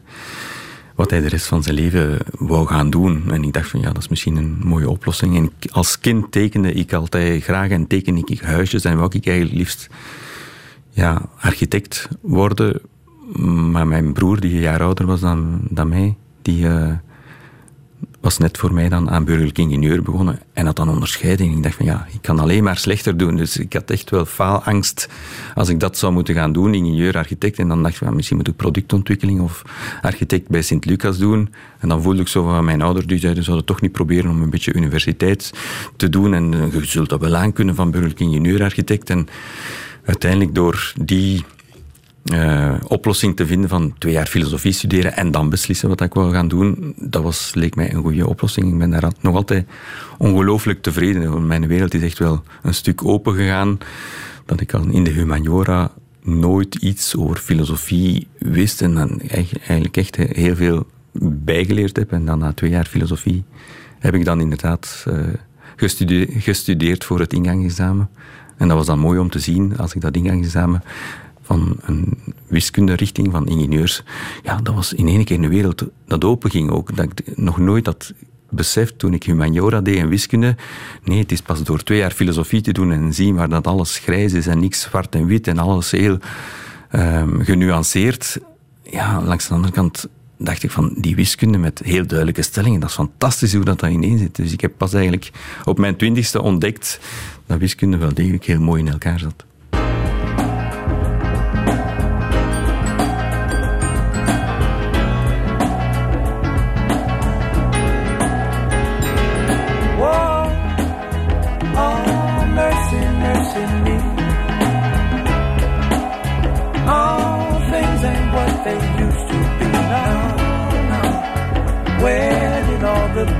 wat hij de rest van zijn leven wou gaan doen. En ik dacht van ja, dat is misschien een mooie oplossing. En als kind tekende ik altijd graag en tekende ik huisjes en wou ik eigenlijk liefst ja, architect worden. Maar mijn broer, die een jaar ouder was dan, dan mij, die uh, was net voor mij dan aan burgerlijk ingenieur begonnen en had dan onderscheiding. Ik dacht van ja, ik kan alleen maar slechter doen. Dus ik had echt wel faalangst als ik dat zou moeten gaan doen, ingenieur, architect. En dan dacht ik van misschien moet ik productontwikkeling of architect bij Sint-Lucas doen. En dan voelde ik zo van mijn ouders, die zeiden, zouden toch niet proberen om een beetje universiteit te doen. En eh, je zult dat wel aan kunnen van burgerlijk ingenieur, architect. En uiteindelijk door die uh, oplossing te vinden van twee jaar filosofie studeren en dan beslissen wat ik wil gaan doen, dat was, leek mij een goede oplossing. Ik ben daar nog altijd ongelooflijk tevreden. Mijn wereld is echt wel een stuk open gegaan. Dat ik al in de humaniora nooit iets over filosofie wist en dan eigenlijk echt heel veel bijgeleerd heb. En dan na twee jaar filosofie heb ik dan inderdaad gestudeerd, gestudeerd voor het ingangsexamen. En dat was dan mooi om te zien, als ik dat ingangsexamen van een wiskunderichting van ingenieurs, ja, dat was in één keer een wereld dat open ging ook. Dat ik nog nooit had beseft toen ik humaniora deed en wiskunde. Nee, het is pas door twee jaar filosofie te doen en zien waar dat alles grijs is en niks zwart en wit en alles heel um, genuanceerd. Ja, langs de andere kant dacht ik van die wiskunde met heel duidelijke stellingen, dat is fantastisch hoe dat, dat ineen zit. Dus ik heb pas eigenlijk op mijn twintigste ontdekt dat wiskunde wel degelijk heel mooi in elkaar zat.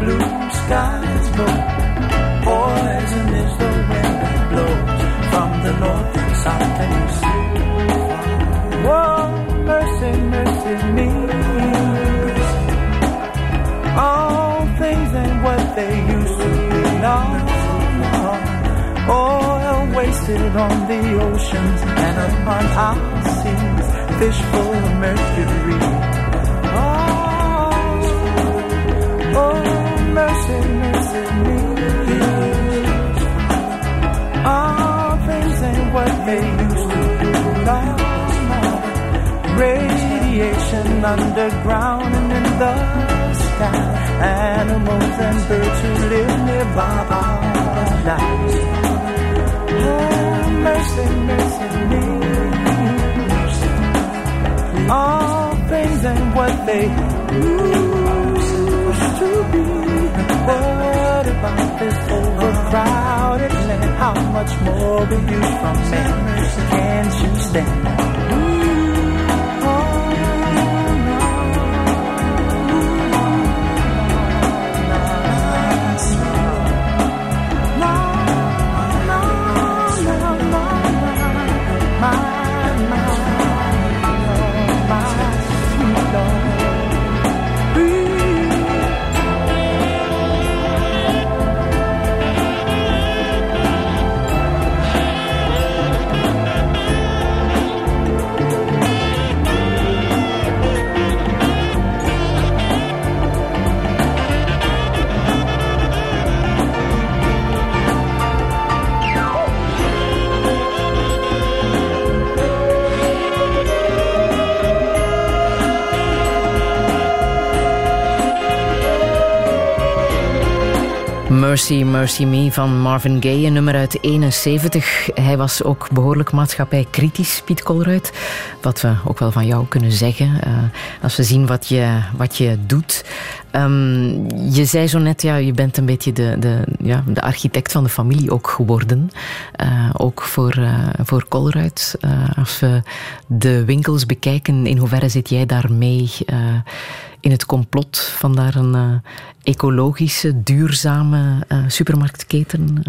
blue skies go. Sit on the oceans and upon our seas, fish full of mercury. Oh, oh, mercy, mercy me. All things ain't what they used to be. No. Radiation underground and in the sky. Animals and birds who live nearby are alive mercy, mercy me. All things ain't what they used to be. What about this overcrowded land? How much more will you from me? Can't you stand? Mercy, Mercy Me van Marvin Gaye, een nummer uit 71. Hij was ook behoorlijk maatschappijkritisch, Piet Colruyt. Wat we ook wel van jou kunnen zeggen. Uh, als we zien wat je, wat je doet. Um, je zei zo net, ja, je bent een beetje de, de, ja, de architect van de familie ook geworden. Uh, ook voor, uh, voor Colruyt. als we de winkels bekijken, in hoeverre zit jij daarmee in het complot van daar een ecologische, duurzame supermarktketen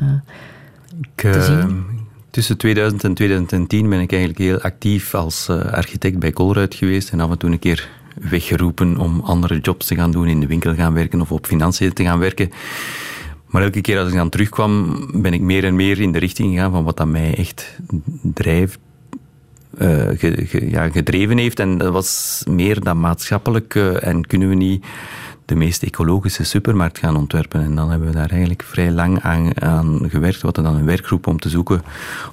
ik, te zien? Tussen 2000 en 2010 ben ik eigenlijk heel actief als architect bij Colruyt geweest en af en toe een keer weggeroepen om andere jobs te gaan doen, in de winkel gaan werken of op financiën te gaan werken. Maar elke keer als ik dan terugkwam, ben ik meer en meer in de richting gegaan van wat dat mij echt drijft, ge, ja, gedreven heeft. En dat was meer dan maatschappelijk. En kunnen we niet de meest ecologische supermarkt gaan ontwerpen. En dan hebben we daar eigenlijk vrij lang aan, gewerkt. Wat er dan een werkgroep om te zoeken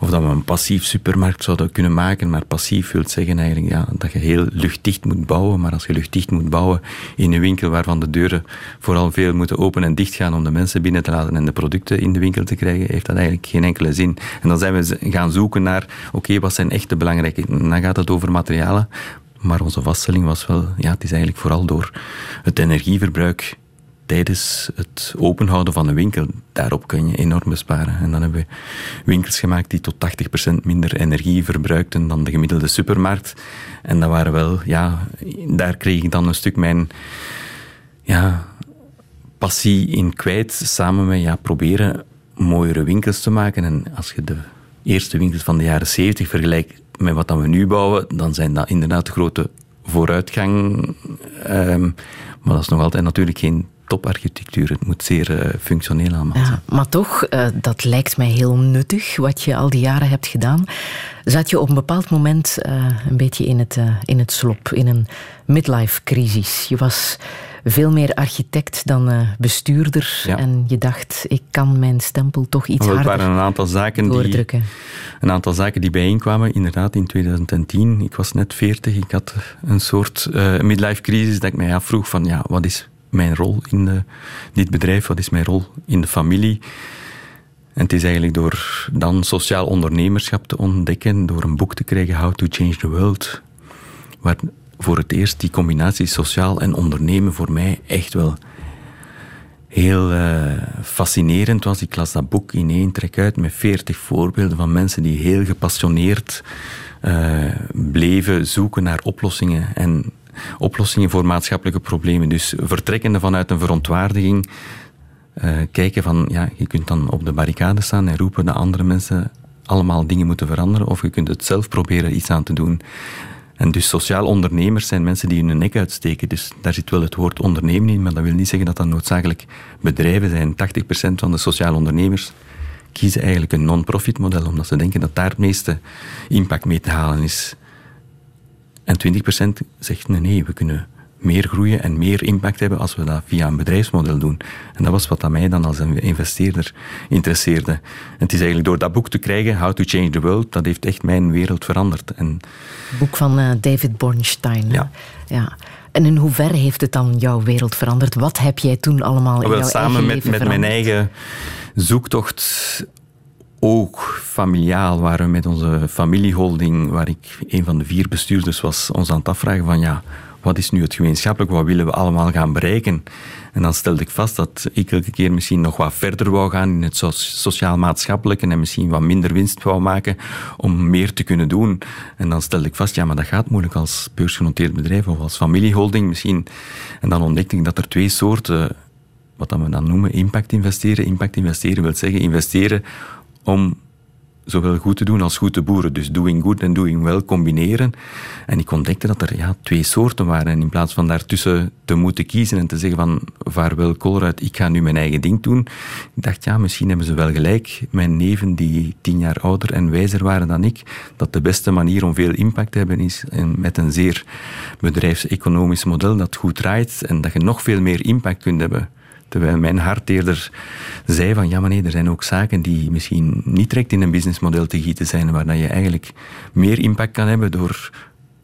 of dat we een passief supermarkt zouden kunnen maken. Maar passief wil zeggen eigenlijk ja, dat je heel luchtdicht moet bouwen. Maar als je luchtdicht moet bouwen in een winkel waarvan de deuren vooral veel moeten open en dicht gaan om de mensen binnen te laten en de producten in de winkel te krijgen, heeft dat eigenlijk geen enkele zin. En dan zijn we gaan zoeken naar, oké, wat zijn echt de belangrijke... Dan gaat het over materialen, maar onze vaststelling was wel, ja, het is eigenlijk vooral door het energieverbruik tijdens het openhouden van een winkel. Daarop kun je enorm besparen. En dan hebben we winkels gemaakt die tot 80% minder energie verbruikten dan de gemiddelde supermarkt. En dat waren wel, ja, daar kreeg ik dan een stuk mijn, ja, passie in kwijt. Samen met, ja, proberen mooiere winkels te maken. En als je de eerste winkels van de jaren 70 vergelijkt met wat dan we nu bouwen, dan zijn dat inderdaad grote vooruitgang. Um, maar dat is nog altijd natuurlijk geen toparchitectuur. Het moet zeer uh, functioneel allemaal ja. Maar toch, uh, dat lijkt mij heel nuttig, wat je al die jaren hebt gedaan. Zat je op een bepaald moment uh, een beetje in het, in het slop, in een midlife-crisis. Je was veel meer architect dan uh, bestuurder. Ja. En je dacht, ik kan mijn stempel toch iets harder waren een aantal zaken doordrukken. Die, een aantal zaken die bijeenkwamen, inderdaad, in 2010. Ik was net 40, ik had een soort uh, midlife crisis dat ik mij afvroeg van, ja, wat is mijn rol in de, dit bedrijf? Wat is mijn rol in de familie? En het is eigenlijk door dan sociaal ondernemerschap te ontdekken, door een boek te krijgen, How to Change the World, waar voor het eerst die combinatie sociaal en ondernemen voor mij echt wel heel uh, fascinerend was. Ik las dat boek in één trek uit met veertig voorbeelden van mensen die heel gepassioneerd uh, bleven zoeken naar oplossingen en oplossingen voor maatschappelijke problemen. Dus vertrekkende vanuit een verontwaardiging, uh, kijken van, ja, je kunt dan op de barricade staan en roepen dat andere mensen allemaal dingen moeten veranderen, of je kunt het zelf proberen iets aan te doen. En dus sociaal ondernemers zijn mensen die hun nek uitsteken. Dus daar zit wel het woord ondernemen in, maar dat wil niet zeggen dat dat noodzakelijk bedrijven zijn. 80% van de sociaal ondernemers kiezen eigenlijk een non-profit model, omdat ze denken dat daar het meeste impact mee te halen is. En 20% zegt nee, nee, we kunnen meer groeien en meer impact hebben als we dat via een bedrijfsmodel doen. En dat was wat aan mij dan als een investeerder interesseerde. En het is eigenlijk door dat boek te krijgen, How to Change the World, dat heeft echt mijn wereld veranderd. En boek van uh, David Bornstein. Ja. ja. En in hoeverre heeft het dan jouw wereld veranderd? Wat heb jij toen allemaal in Wel, jouw samen met, met mijn eigen zoektocht ook familiaal waren we met onze familieholding, waar ik een van de vier bestuurders was, ons aan het afvragen van ja, wat is nu het gemeenschappelijk, wat willen we allemaal gaan bereiken? En dan stelde ik vast dat ik elke keer misschien nog wat verder wou gaan in het so- sociaal-maatschappelijke en misschien wat minder winst wou maken om meer te kunnen doen. En dan stelde ik vast, ja, maar dat gaat moeilijk als beursgenoteerd bedrijf of als familieholding misschien. En dan ontdekte ik dat er twee soorten, wat dat we dan noemen, impact investeren. Impact investeren wil zeggen investeren om zowel goed te doen als goed te boeren. Dus doing good en doing well combineren. En ik ontdekte dat er ja, twee soorten waren. En in plaats van daartussen te moeten kiezen en te zeggen van vaarwel Colruyt, ik ga nu mijn eigen ding doen. Ik dacht, ja, misschien hebben ze wel gelijk. Mijn neven die tien jaar ouder en wijzer waren dan ik, dat de beste manier om veel impact te hebben is met een zeer bedrijfseconomisch model dat goed draait en dat je nog veel meer impact kunt hebben. Terwijl mijn hart eerder zei van ja, maar nee, er zijn ook zaken die misschien niet direct in een businessmodel te gieten zijn, waar dat je eigenlijk meer impact kan hebben door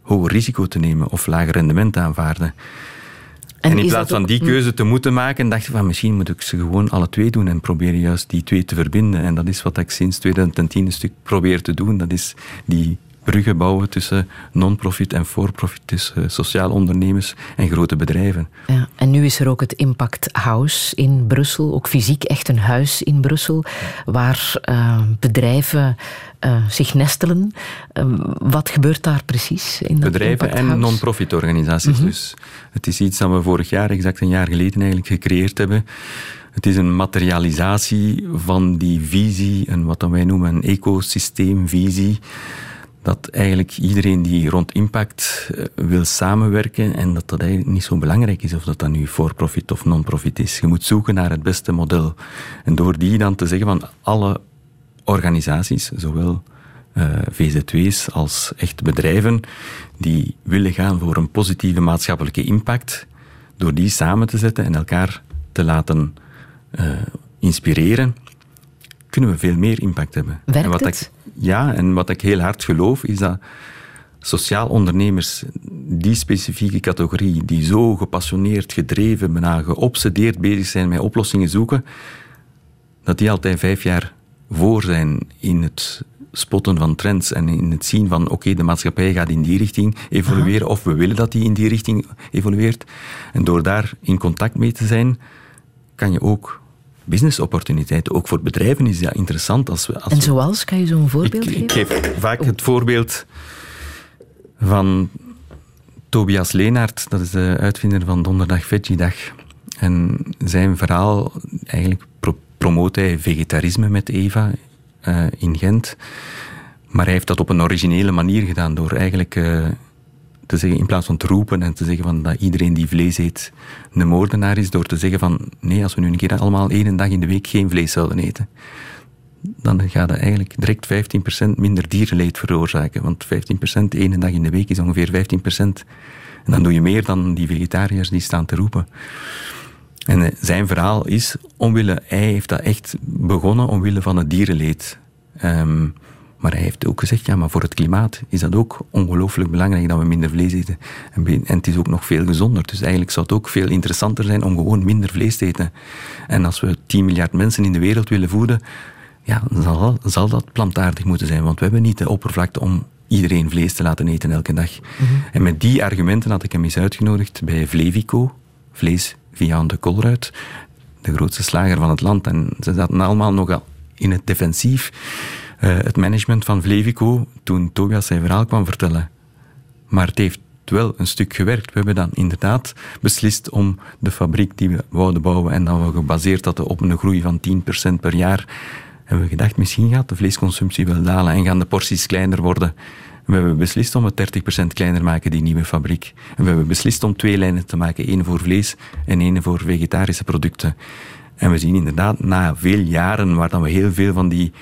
hoger risico te nemen of lager rendement te aanvaarden. En, in is plaats van die keuze te moeten maken, dacht ik van misschien moet ik ze gewoon alle twee doen en proberen juist die twee te verbinden. En dat is wat ik sinds 2010 een stuk probeer te doen. Dat is die bruggen bouwen tussen non-profit en for-profit, tussen sociaal ondernemers en grote bedrijven. Ja, en nu is er ook het Impact House in Brussel, ook fysiek echt een huis in Brussel, waar eh, bedrijven eh, zich nestelen. Eh, wat gebeurt daar precies in dat bedrijven Impact en non-profit organisaties. Dus het is iets dat we vorig jaar, exact een jaar geleden eigenlijk, gecreëerd hebben. Het is een materialisatie van die visie, en wat dan wij noemen een ecosysteemvisie. Dat eigenlijk iedereen die rond impact eh, wil samenwerken en dat dat eigenlijk niet zo belangrijk is of dat dat nu for-profit of non-profit is. Je moet zoeken naar het beste model. En door die dan te zeggen van alle organisaties, zowel eh, VZW's als echt bedrijven, die willen gaan voor een positieve maatschappelijke impact, door die samen te zetten en elkaar te laten eh, inspireren, kunnen we veel meer impact hebben. Werkt en wat het? Ja, en wat ik heel hard geloof, is dat sociaal ondernemers, die specifieke categorie, die zo gepassioneerd, gedreven, bijna geobsedeerd bezig zijn met oplossingen zoeken, dat die altijd vijf jaar voor zijn in het spotten van trends en in het zien van oké, de maatschappij gaat in die richting evolueren of we willen dat die in die richting evolueert. En door daar in contact mee te zijn, kan je ook businessopportuniteiten, ook voor bedrijven is dat interessant als we... Als En we- zoals, kan je zo'n voorbeeld ik, geven? ik geef vaak het voorbeeld van Tobias Leenaert, dat is de uitvinder van Donderdag Veggie-dag. En zijn verhaal, eigenlijk pro- promoot hij vegetarisme met Eva eh, in Gent. Maar hij heeft dat op een originele manier gedaan, door eigenlijk eh, te zeggen, in plaats van te roepen en te zeggen van dat iedereen die vlees eet een moordenaar is, door te zeggen van nee, als we nu een keer allemaal één dag in de week geen vlees zouden eten, dan gaat dat eigenlijk direct 15% minder dierenleed veroorzaken. Want 15% één dag in de week is ongeveer 15%. En dan doe je meer dan die vegetariërs die staan te roepen. En eh, zijn verhaal is, omwille, hij heeft dat echt begonnen omwille van het dierenleed. Ehm, maar hij heeft ook gezegd, ja, maar voor het klimaat is dat ook ongelooflijk belangrijk dat we minder vlees eten. En, het is ook nog veel gezonder. Dus eigenlijk zou het ook veel interessanter zijn om gewoon minder vlees te eten. En als we 10 miljard mensen in de wereld willen voeden, ja, zal, zal dat plantaardig moeten zijn. Want we hebben niet de oppervlakte om iedereen vlees te laten eten elke dag. En met die argumenten had ik hem eens uitgenodigd bij Vlevico, vlees via de Colruyt, de grootste slager van het land. En ze zaten allemaal nogal in het defensief. Eh, het management van Vlevico, toen Tobias zijn verhaal kwam vertellen. Maar het heeft wel een stuk gewerkt. We hebben dan inderdaad beslist om de fabriek die we wouden bouwen en dan we gebaseerd hadden op een groei van 10% per jaar, hebben we gedacht, misschien gaat de vleesconsumptie wel dalen en gaan de porties kleiner worden. We hebben beslist om het 30% kleiner maken, die nieuwe fabriek. We hebben beslist om twee lijnen te maken, één voor vlees en één voor vegetarische producten. En we zien inderdaad, na veel jaren waar dan we heel veel van die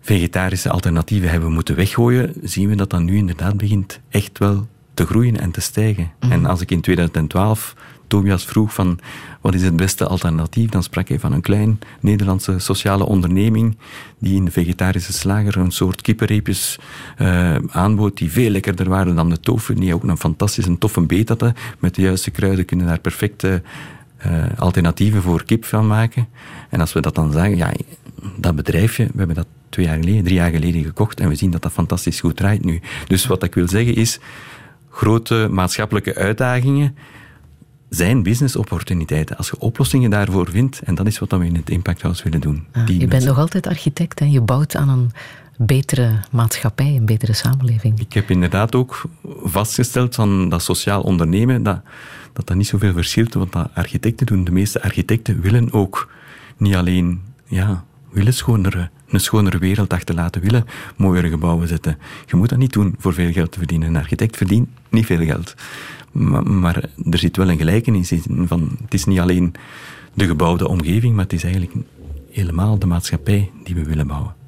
vegetarische alternatieven hebben moeten weggooien, zien we dat dat nu inderdaad begint echt wel te groeien en te stijgen. Mhm. En als ik in 2012 Tobias vroeg van wat is het beste alternatief, dan sprak hij van een klein Nederlandse sociale onderneming die in de vegetarische slager een soort kippenreepjes eh, aanbood die veel lekkerder waren dan de tofu, die ook een fantastische toffe beet hadden. Met de juiste kruiden kunnen daar perfecte eh, alternatieven voor kip van maken. En als we dat dan zeggen, ja, dat bedrijfje, we hebben dat twee jaar geleden, drie jaar geleden gekocht en we zien dat dat fantastisch goed draait nu. Dus wat ik wil zeggen is, grote maatschappelijke uitdagingen zijn business-opportuniteiten. Als je oplossingen daarvoor vindt, en dat is wat we in het Impact House willen doen. Ah, je bent nog altijd architect en je bouwt aan een betere maatschappij, een betere samenleving. Ik heb inderdaad ook vastgesteld van dat sociaal ondernemen, dat dat, dat niet zoveel verschilt wat dat architecten doen. De meeste architecten willen ook niet alleen ja, willen schonere, een schonere wereld achterlaten, willen mooiere gebouwen zetten. Je moet dat niet doen voor veel geld te verdienen. Een architect verdient niet veel geld. Maar, maar er zit wel een gelijkenis in. Van, het is niet alleen de gebouwde omgeving, maar het is eigenlijk helemaal de maatschappij die we willen bouwen.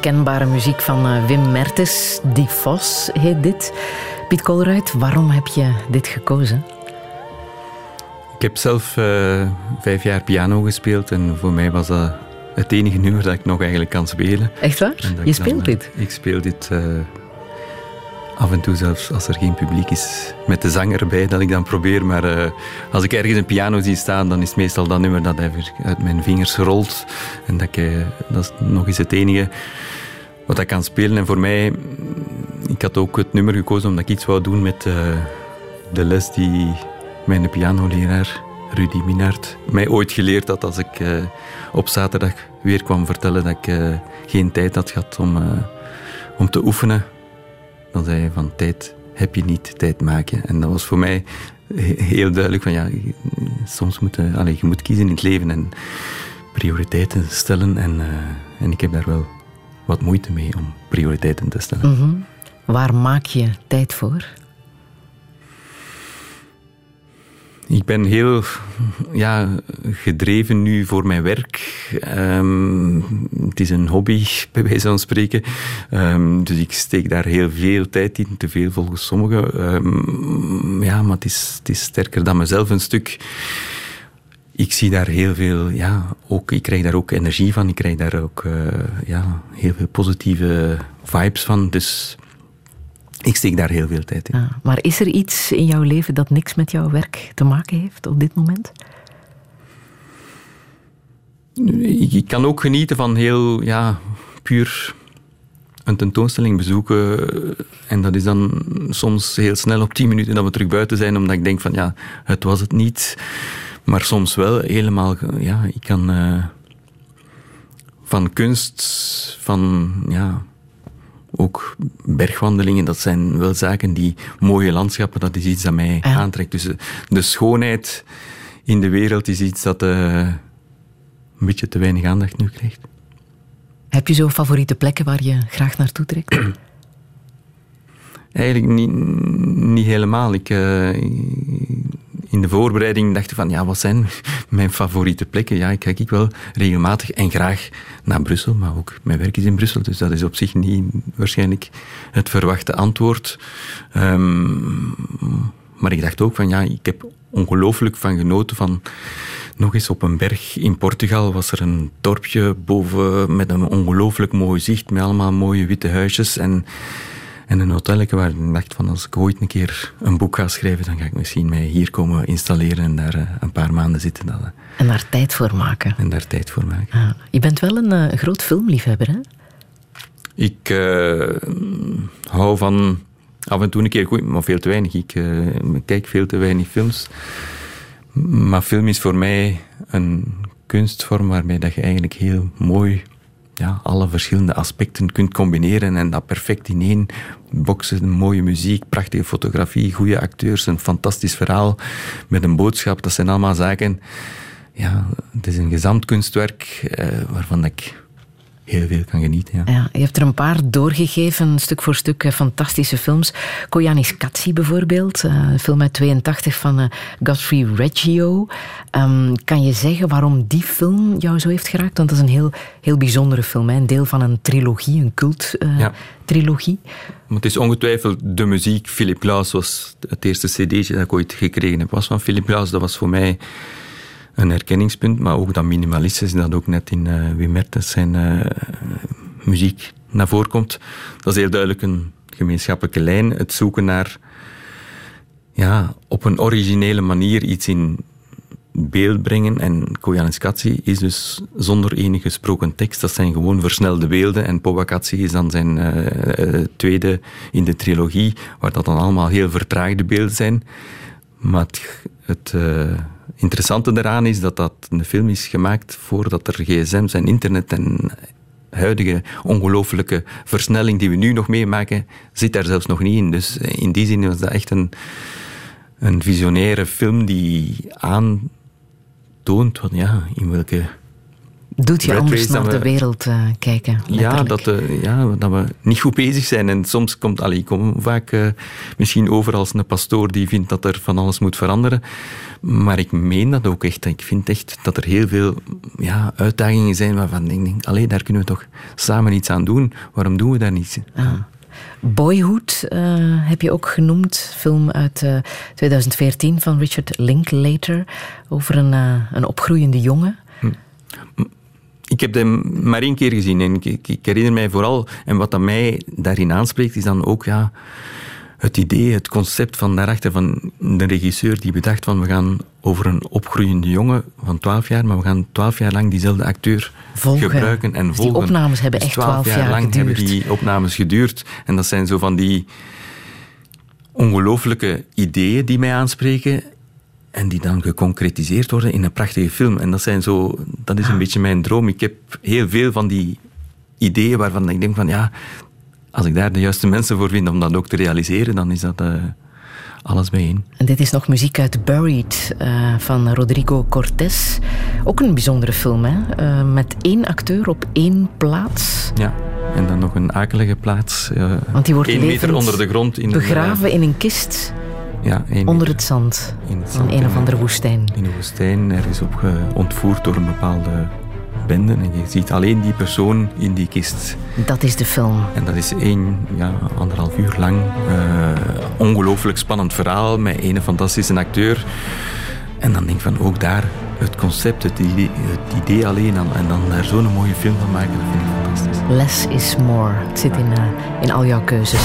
Herkenbare muziek van eh, Wim Mertens, Die Vos heet dit. Piet Kolruit, waarom heb je dit gekozen? Ik heb zelf eh, vijf jaar piano gespeeld en voor mij was dat het enige nummer dat ik nog eigenlijk kan spelen. Echt waar? Je dan, speelt eh, dit? Ik speel dit eh, af en toe zelfs als er geen publiek is. Met de zanger erbij dat ik dan probeer. Maar eh, als ik ergens een piano zie staan, dan is het meestal dat nummer dat even uit mijn vingers rolt. En dat, ik, eh, dat is nog eens het enige wat ik kan spelen. En voor mij, ik had ook het nummer gekozen omdat ik iets wou doen met eh, de les die mijn pianoleraar Rudy Minard mij ooit geleerd had als ik eh, op zaterdag weer kwam vertellen dat ik eh, geen tijd had gehad om, om te oefenen. Dan zei hij van tijd heb je niet, tijd maken. En dat was voor mij he- heel duidelijk van ja, soms moet je, allee, je moet kiezen in het leven en prioriteiten stellen. En, en ik heb daar wel wat moeite mee om prioriteiten te stellen. Mhm. Waar maak je tijd voor? Ik ben heel ja, gedreven nu voor mijn werk. Um, het is een hobby, bij wijze van spreken. Um, dus ik steek daar heel veel tijd in, te veel volgens sommigen. Um, ja, maar het is, het is sterker dan mezelf een stuk. Ik zie daar heel veel, ja, ook, ik krijg daar ook energie van. Ik krijg daar ook uh, ja, heel veel positieve vibes van. Dus ik steek daar heel veel tijd in. Ah, maar is er iets in jouw leven dat niks met jouw werk te maken heeft op dit moment? Ik, kan ook genieten van heel ja, puur een tentoonstelling bezoeken. En dat is dan soms heel snel op tien minuten dat we terug buiten zijn, omdat ik denk van ja, het was het niet. Maar soms wel helemaal, ja, ik kan uh, van kunst, van ja, ook bergwandelingen, dat zijn wel zaken die mooie landschappen, dat is iets dat mij aantrekt. Dus de schoonheid in de wereld is iets dat uh, een beetje te weinig aandacht nu krijgt. Heb je zo favoriete plekken waar je graag naartoe trekt? Eigenlijk niet, niet helemaal. Ik, uh, in de voorbereiding dacht ik van, ja, wat zijn mijn favoriete plekken? Ja, ik kijk wel regelmatig en graag naar Brussel, maar ook mijn werk is in Brussel, dus dat is op zich niet waarschijnlijk het verwachte antwoord. Um, maar ik dacht ook van, ja, ik heb ongelooflijk van genoten van nog eens op een berg in Portugal was er een dorpje boven met een ongelooflijk mooi zicht, met allemaal mooie witte huisjes en en een hotelletje waar ik dacht van als ik ooit een keer een boek ga schrijven, dan ga ik misschien mij hier komen installeren en daar eh, een paar maanden zitten. Dan, eh. en daar tijd voor maken. En daar tijd voor maken. Ah, je bent wel een uh, groot filmliefhebber, hè? Ik hou van af en toe een keer goed, maar veel te weinig. Ik kijk veel te weinig films. Maar film is voor mij een kunstvorm waarmee dat je eigenlijk heel mooi ja, alle verschillende aspecten kunt combineren en dat perfect in één boksen. Mooie muziek, prachtige fotografie, goede acteurs, een fantastisch verhaal met een boodschap. Dat zijn allemaal zaken. Ja, het is een gezamtkunstwerk eh, waarvan ik heel veel kan genieten. Ja. ja. je hebt er een paar doorgegeven, stuk voor stuk, eh, fantastische films. Koyanis Katsi bijvoorbeeld, eh, een film uit 82 van uh, Godfrey Reggio. Um, kan je zeggen waarom die film jou zo heeft geraakt? Want dat is een heel, heel bijzondere film, hè? een deel van een trilogie, een cult-trilogie. Uh, ja. Het is ongetwijfeld de muziek. Philip Glass was het eerste cd'tje dat ik ooit gekregen heb, was van Philip Glass. Dat was voor mij een herkenningspunt, maar ook dat minimalistisch, dat ook net in uh, zijn uh, muziek naar voren komt. Dat is heel duidelijk een gemeenschappelijke lijn. Het zoeken naar ja, op een originele manier iets in beeld brengen. En Koyaanisqatsi is dus zonder enige gesproken tekst. Dat zijn gewoon versnelde beelden. En Powakatsi is dan zijn uh, tweede in de trilogie, waar dat dan allemaal heel vertraagde beelden zijn. Maar het, het interessante daaraan is dat dat een film is gemaakt voordat er gsm's en internet en huidige ongelooflijke versnelling die we nu nog meemaken, zit daar zelfs nog niet in. Dus in die zin was dat echt een, een visionaire film die aantoont van ja, in welke doet je anders naar de wereld uh, kijken. Ja dat, uh, ja, dat we niet goed bezig zijn. En soms komt, allee, ik kom vaak uh, misschien over als een pastoor die vindt dat er van alles moet veranderen. Maar ik meen dat ook echt. Ik vind echt dat er heel veel ja, uitdagingen zijn waarvan ik denk, allee, daar kunnen we toch samen iets aan doen. Waarom doen we daar niets? Ah. Boyhood heb je ook genoemd, film uit 2014 van Richard Linklater over een, een opgroeiende jongen. Hm ik heb hem maar één keer gezien en ik, ik, herinner mij vooral, en wat dat mij daarin aanspreekt, is dan ook ja, het idee, het concept van daarachter van de regisseur die bedacht van we gaan over een opgroeiende jongen van 12 jaar, maar we gaan 12 jaar lang diezelfde acteur gebruiken en dus volgen. Die opnames hebben dus echt 12 jaar, jaar lang geduurd. hebben die opnames geduurd. En dat zijn zo van die ongelooflijke ideeën die mij aanspreken. En die dan geconcretiseerd worden in een prachtige film. En dat, zijn zo, dat is een beetje mijn droom. Ik heb heel veel van die ideeën waarvan ik denk van ja, als ik daar de juiste mensen voor vind om dat ook te realiseren, dan is dat uh, alles bijeen. En dit is nog muziek uit Buried uh, van Rodrigo Cortés. Ook een bijzondere film, hè? Uh, met één acteur op één plaats. Ja. En dan nog een akelige plaats. Want die wordt één meter onder de grond. In begraven in een kist Ja, Onder het zand. in het Van zand een of andere woestijn. In een woestijn, ergens op ge- ontvoerd door een bepaalde bende. En je ziet alleen die persoon in die kist. Dat is de film. En dat is één, ja, anderhalf uur lang. eh, ongelooflijk spannend verhaal met een fantastische acteur. En dan denk ik van ook daar het concept, het idee, het idee alleen en dan daar zo'n mooie film van maken, dat vind ik fantastisch. Less is more. Het zit in, eh, in al jouw keuzes.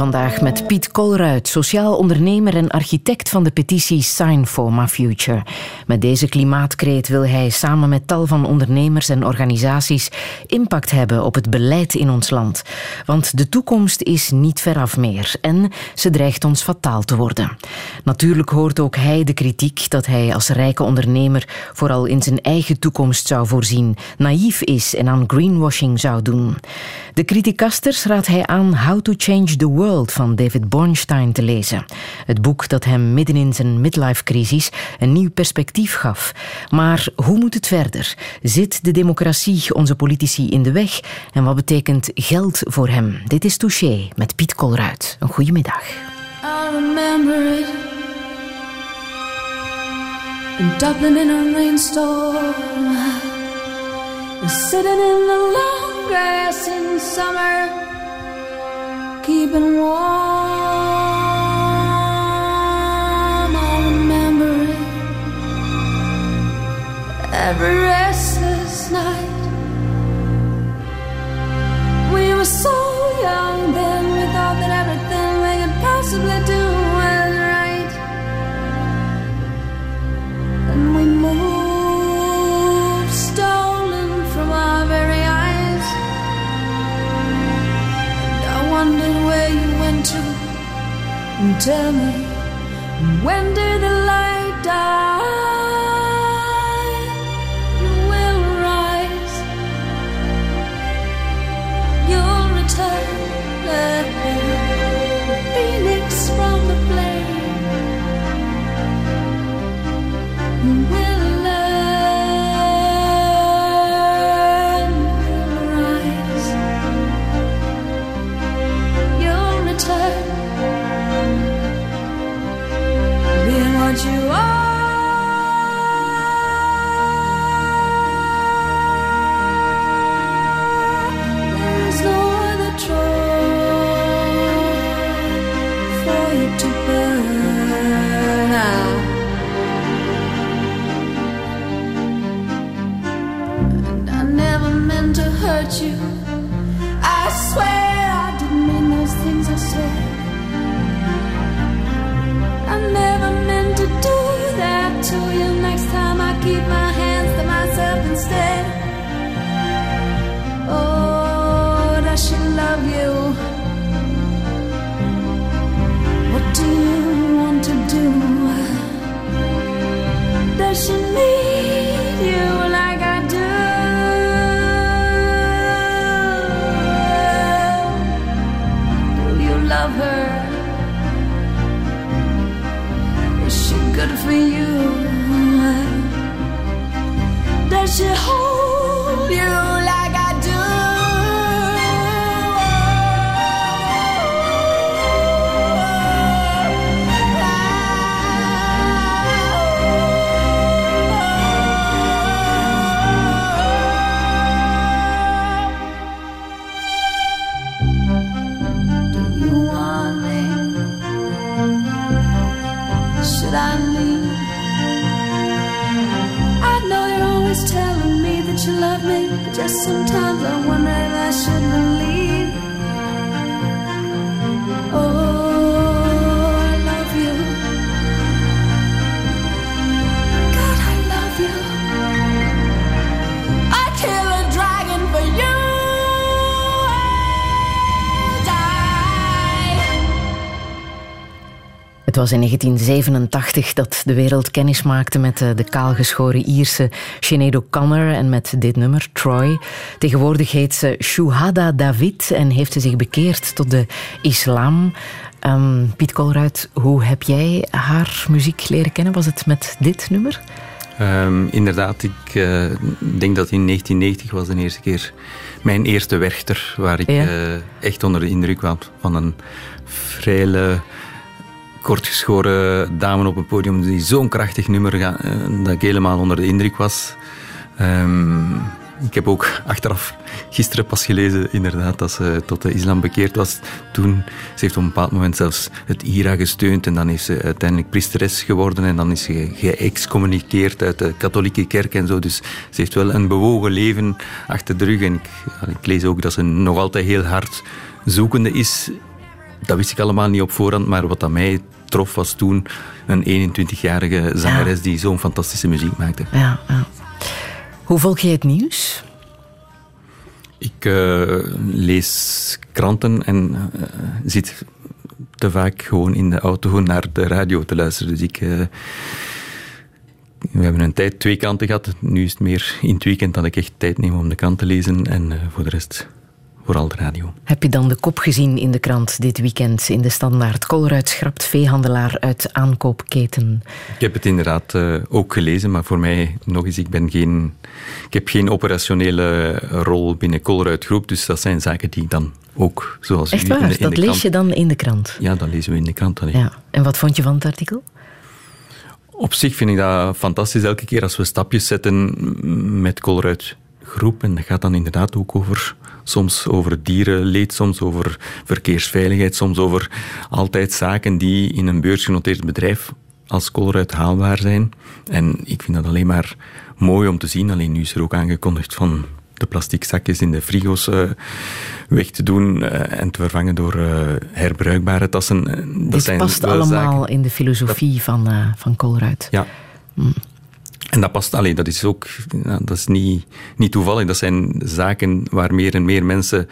Vandaag met Piet Kolruit, sociaal ondernemer en architect van de petitie Sign for My Future. Met deze klimaatkreet wil hij samen met tal van ondernemers en organisaties impact hebben op het beleid in ons land. Want de toekomst is niet veraf meer en ze dreigt ons fataal te worden. Natuurlijk hoort ook hij de kritiek dat hij als rijke ondernemer vooral in zijn eigen toekomst zou voorzien, naïef is en aan greenwashing zou doen. De criticasters raadt hij aan How to Change the World van David Bornstein te lezen. Het boek dat hem midden in zijn midlife-crisis een nieuw perspectief Maar hoe moet het verder? Zit de democratie onze politici in de weg? En wat betekent geld voor hem? Dit is Touché met Piet Kolruit. Een goede middag. Every restless night. We were so young then, we thought that everything we could possibly do was right. And we moved, stolen from our very eyes. And I wondered where you went to. And tell me, when did the light die? Was in 1987 dat de wereld kennis maakte met eh, de kaalgeschoren Ierse Sinead O'Connor en met dit nummer, Troy. Tegenwoordig heet ze Shuhada David en heeft ze zich bekeerd tot de islam. Ehm, Piet Kolruit, hoe heb jij haar muziek leren kennen? Was het met dit nummer? Ehm, inderdaad, ik eh, denk dat in 1990 was de eerste keer mijn eerste Werchter, waar ik Ja. eh, echt onder de indruk was van een vrije, kortgeschoren dame op een podium die zo'n krachtig nummer ga, eh, dat ik helemaal onder de indruk was. Ehm, ik heb ook achteraf gisteren pas gelezen, inderdaad, dat ze tot de islam bekeerd was. Toen, ze heeft op een bepaald moment zelfs het IRA gesteund en dan is ze uiteindelijk priesteres geworden en dan is ze geëxcommuniceerd uit de katholieke kerk en zo. Dus ze heeft wel een bewogen leven achter de rug en ik lees ook dat ze nog altijd heel hard zoekende is. Dat wist ik allemaal niet op voorhand, maar wat aan mij trof was toen een 21-jarige zangeres die zo'n fantastische muziek maakte. Ja, ja. Hoe volg je het nieuws? Ik eh, lees kranten en eh, zit te vaak gewoon in de auto naar de radio te luisteren. Dus ik... eh, we hebben een tijd twee kranten gehad. Nu is het meer in het weekend dat ik echt tijd neem om de krant te lezen. En voor de rest vooral de radio. Heb je dan de kop gezien in de krant dit weekend in de standaard? Kolruit schrapt veehandelaar uit aankoopketen. Ik heb het inderdaad eh, ook gelezen, maar voor mij nog eens, ik, ben geen, ik heb geen operationele rol binnen Colruyt Groep, dus dat zijn zaken die ik dan ook, zoals Echt u, waar? in de, in dat lees je dan in de krant? Ja, dat lezen we in de krant. allee. Ja. En wat vond je van het artikel? Op zich vind ik dat fantastisch elke keer als we stapjes zetten met Colruyt Groep. En dat gaat dan inderdaad ook over, soms over dierenleed, soms over verkeersveiligheid, soms over altijd zaken die in een beursgenoteerd bedrijf als Colruyt haalbaar zijn. En ik vind dat alleen maar mooi om te zien. Alleen nu is er ook aangekondigd van de plastic zakjes in de frigo's eh, weg te doen eh, en te vervangen door eh, herbruikbare tassen. Dat Dit zijn past allemaal zaken- in de filosofie van, van Kolruit. ja. En dat past, allee, dat is ook dat is niet, niet toevallig. Dat zijn zaken waar meer en meer mensen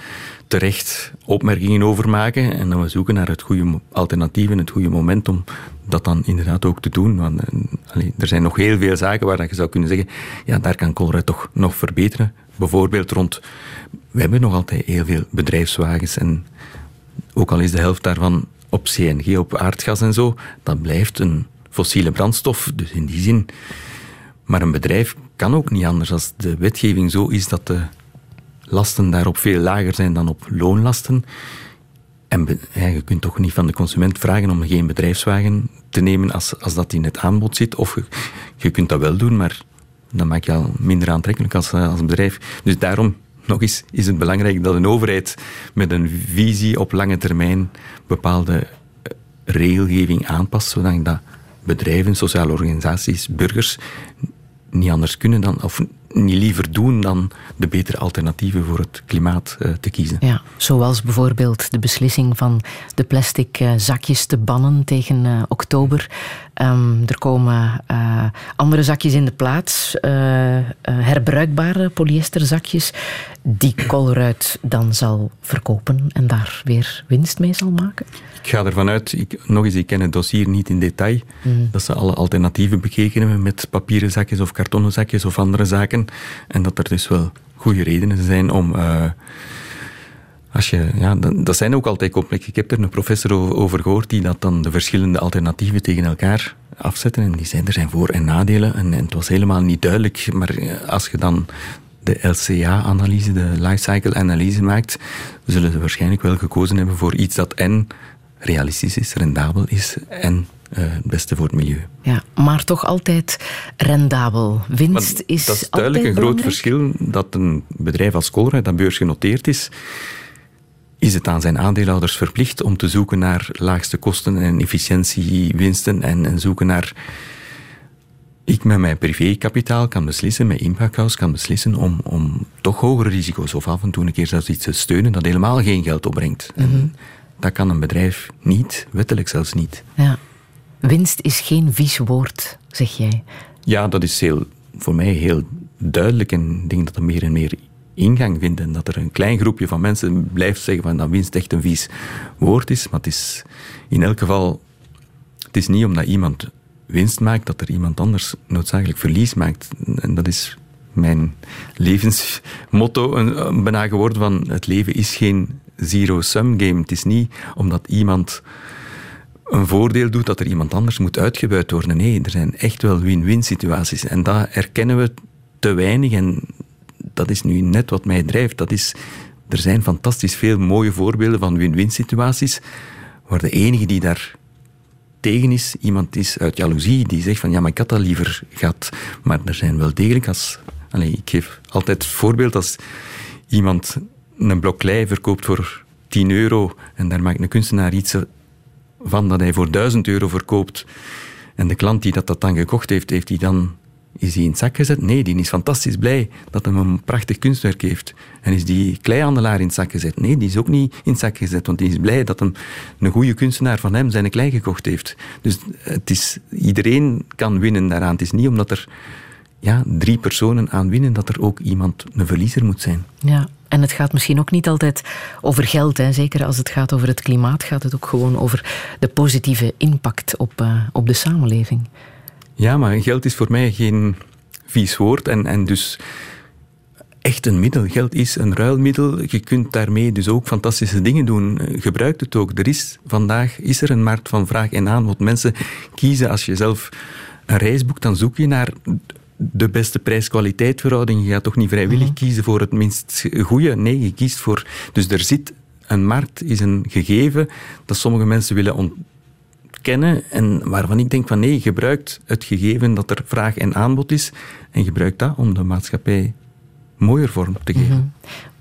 terecht opmerkingen over maken. En dan we zoeken naar het goede alternatief en het goede moment om dat dan inderdaad ook te doen. Want eh, er zijn nog heel veel zaken waar je zou kunnen zeggen, ja, daar kan Colruyt toch nog verbeteren. Bijvoorbeeld rond, we hebben nog altijd heel veel bedrijfswagens en ook al is de helft daarvan op CNG, op aardgas en zo, dat blijft een fossiele brandstof. Dus in die zin. Maar een bedrijf kan ook niet anders als de wetgeving zo is dat de lasten daarop veel lager zijn dan op loonlasten. En je kunt toch niet van de consument vragen om geen bedrijfswagen te nemen als, als dat in het aanbod zit. Of je, kunt dat wel doen, maar dan maak je al minder aantrekkelijk als, eh, als bedrijf. Dus daarom, nog eens, is het belangrijk dat een overheid met een visie op lange termijn bepaalde eh, regelgeving aanpast, zodat dat bedrijven, sociale organisaties, burgers niet anders kunnen dan, of niet liever doen dan de betere alternatieven voor het klimaat eh, te kiezen. Ja, zoals bijvoorbeeld de beslissing van de plastic eh, zakjes te bannen tegen eh, oktober. Ehm, er komen eh, andere zakjes in de plaats, eh, eh, herbruikbare polyesterzakjes, die Colruyt dan zal verkopen en daar weer winst mee zal maken. Ik ga ervan uit, ik, nog eens, ik ken het dossier niet in detail, Mm. dat ze alle alternatieven bekeken hebben met papieren zakjes of kartonnen zakjes of andere zaken. En dat er dus wel goede redenen zijn om, Als je, ja, dat, zijn ook altijd complex. Ik heb er een professor over, gehoord die dat dan de verschillende alternatieven tegen elkaar afzetten. En die zei er zijn voor- en nadelen. En, en het was helemaal niet duidelijk. Maar eh, als je dan de LCA-analyse, de lifecycle-analyse maakt, zullen ze waarschijnlijk wel gekozen hebben voor iets dat en realistisch is, rendabel is en eh, het beste voor het milieu. Ja, maar toch altijd rendabel. Winst is dat is duidelijk een groot verschil dat een bedrijf als Colruyt, dat beursgenoteerd is, is het aan zijn aandeelhouders verplicht om te zoeken naar laagste kosten en efficiëntiewinsten en, en zoeken naar... Ik met mijn privékapitaal kan beslissen, mijn impacthouse kan beslissen om, om toch hogere risico's of af en toe een keer zelfs iets te steunen dat helemaal geen geld opbrengt. En dat kan een bedrijf niet, wettelijk zelfs niet. Ja. Winst is geen vies woord, zeg jij. Ja, dat is heel, voor mij heel duidelijk. En ik denk dat er meer en meer ingang vindt. En dat er een klein groepje van mensen blijft zeggen van dat winst echt een vies woord is. Maar het is in elk geval... Het is niet omdat iemand winst maakt, dat er iemand anders noodzakelijk verlies maakt. En dat is mijn levensmotto een- een bijna geworden van het leven is geen zero-sum game. Het is niet omdat iemand een voordeel doet dat er iemand anders moet uitgebuit worden. Nee, er zijn echt wel win-win situaties. En dat erkennen we te weinig. En dat is nu net wat mij drijft. Dat is, er zijn fantastisch veel mooie voorbeelden van win-win situaties, waar de enige die daar tegen is, iemand is uit jaloezie, die zegt van ja, maar ik had dat liever gehad. Maar er zijn wel degelijk als... Ik geef altijd het voorbeeld als iemand een blok klei verkoopt voor 10 euro en daar maakt een kunstenaar iets van dat hij voor 1000 euro verkoopt en de klant die dat, dat dan gekocht heeft, heeft die dan, is die in het zak gezet? Nee, die is fantastisch blij dat hij een prachtig kunstwerk heeft. En is die kleihandelaar in het zak gezet? Nee, die is ook niet in het zak gezet, want die is blij dat hem, een goede kunstenaar van hem zijn klei gekocht heeft. Dus het is, iedereen kan winnen daaraan. Het is niet omdat er ja, drie personen aan winnen, dat er ook iemand een verliezer moet zijn. Ja, en het gaat misschien ook niet altijd over geld. Hè. Zeker als het gaat over het klimaat, gaat het ook gewoon over de positieve impact op, eh, op de samenleving. Ja, maar geld is voor mij geen vies woord. En, en dus echt een middel. Geld is een ruilmiddel. Je kunt daarmee dus ook fantastische dingen doen. Eh, Gebruik het ook. Er is vandaag is er een markt van vraag en aanbod. Mensen kiezen als je zelf een reis boekt, dan zoek je naar de beste prijs-kwaliteit verhouding. Je gaat toch niet vrijwillig kiezen voor het minst goede. Nee, je kiest voor. Dus er zit een markt, is een gegeven dat sommige mensen willen en waarvan ik denk van nee, gebruik het gegeven dat er vraag en aanbod is en gebruik dat om de maatschappij mooier vorm te geven.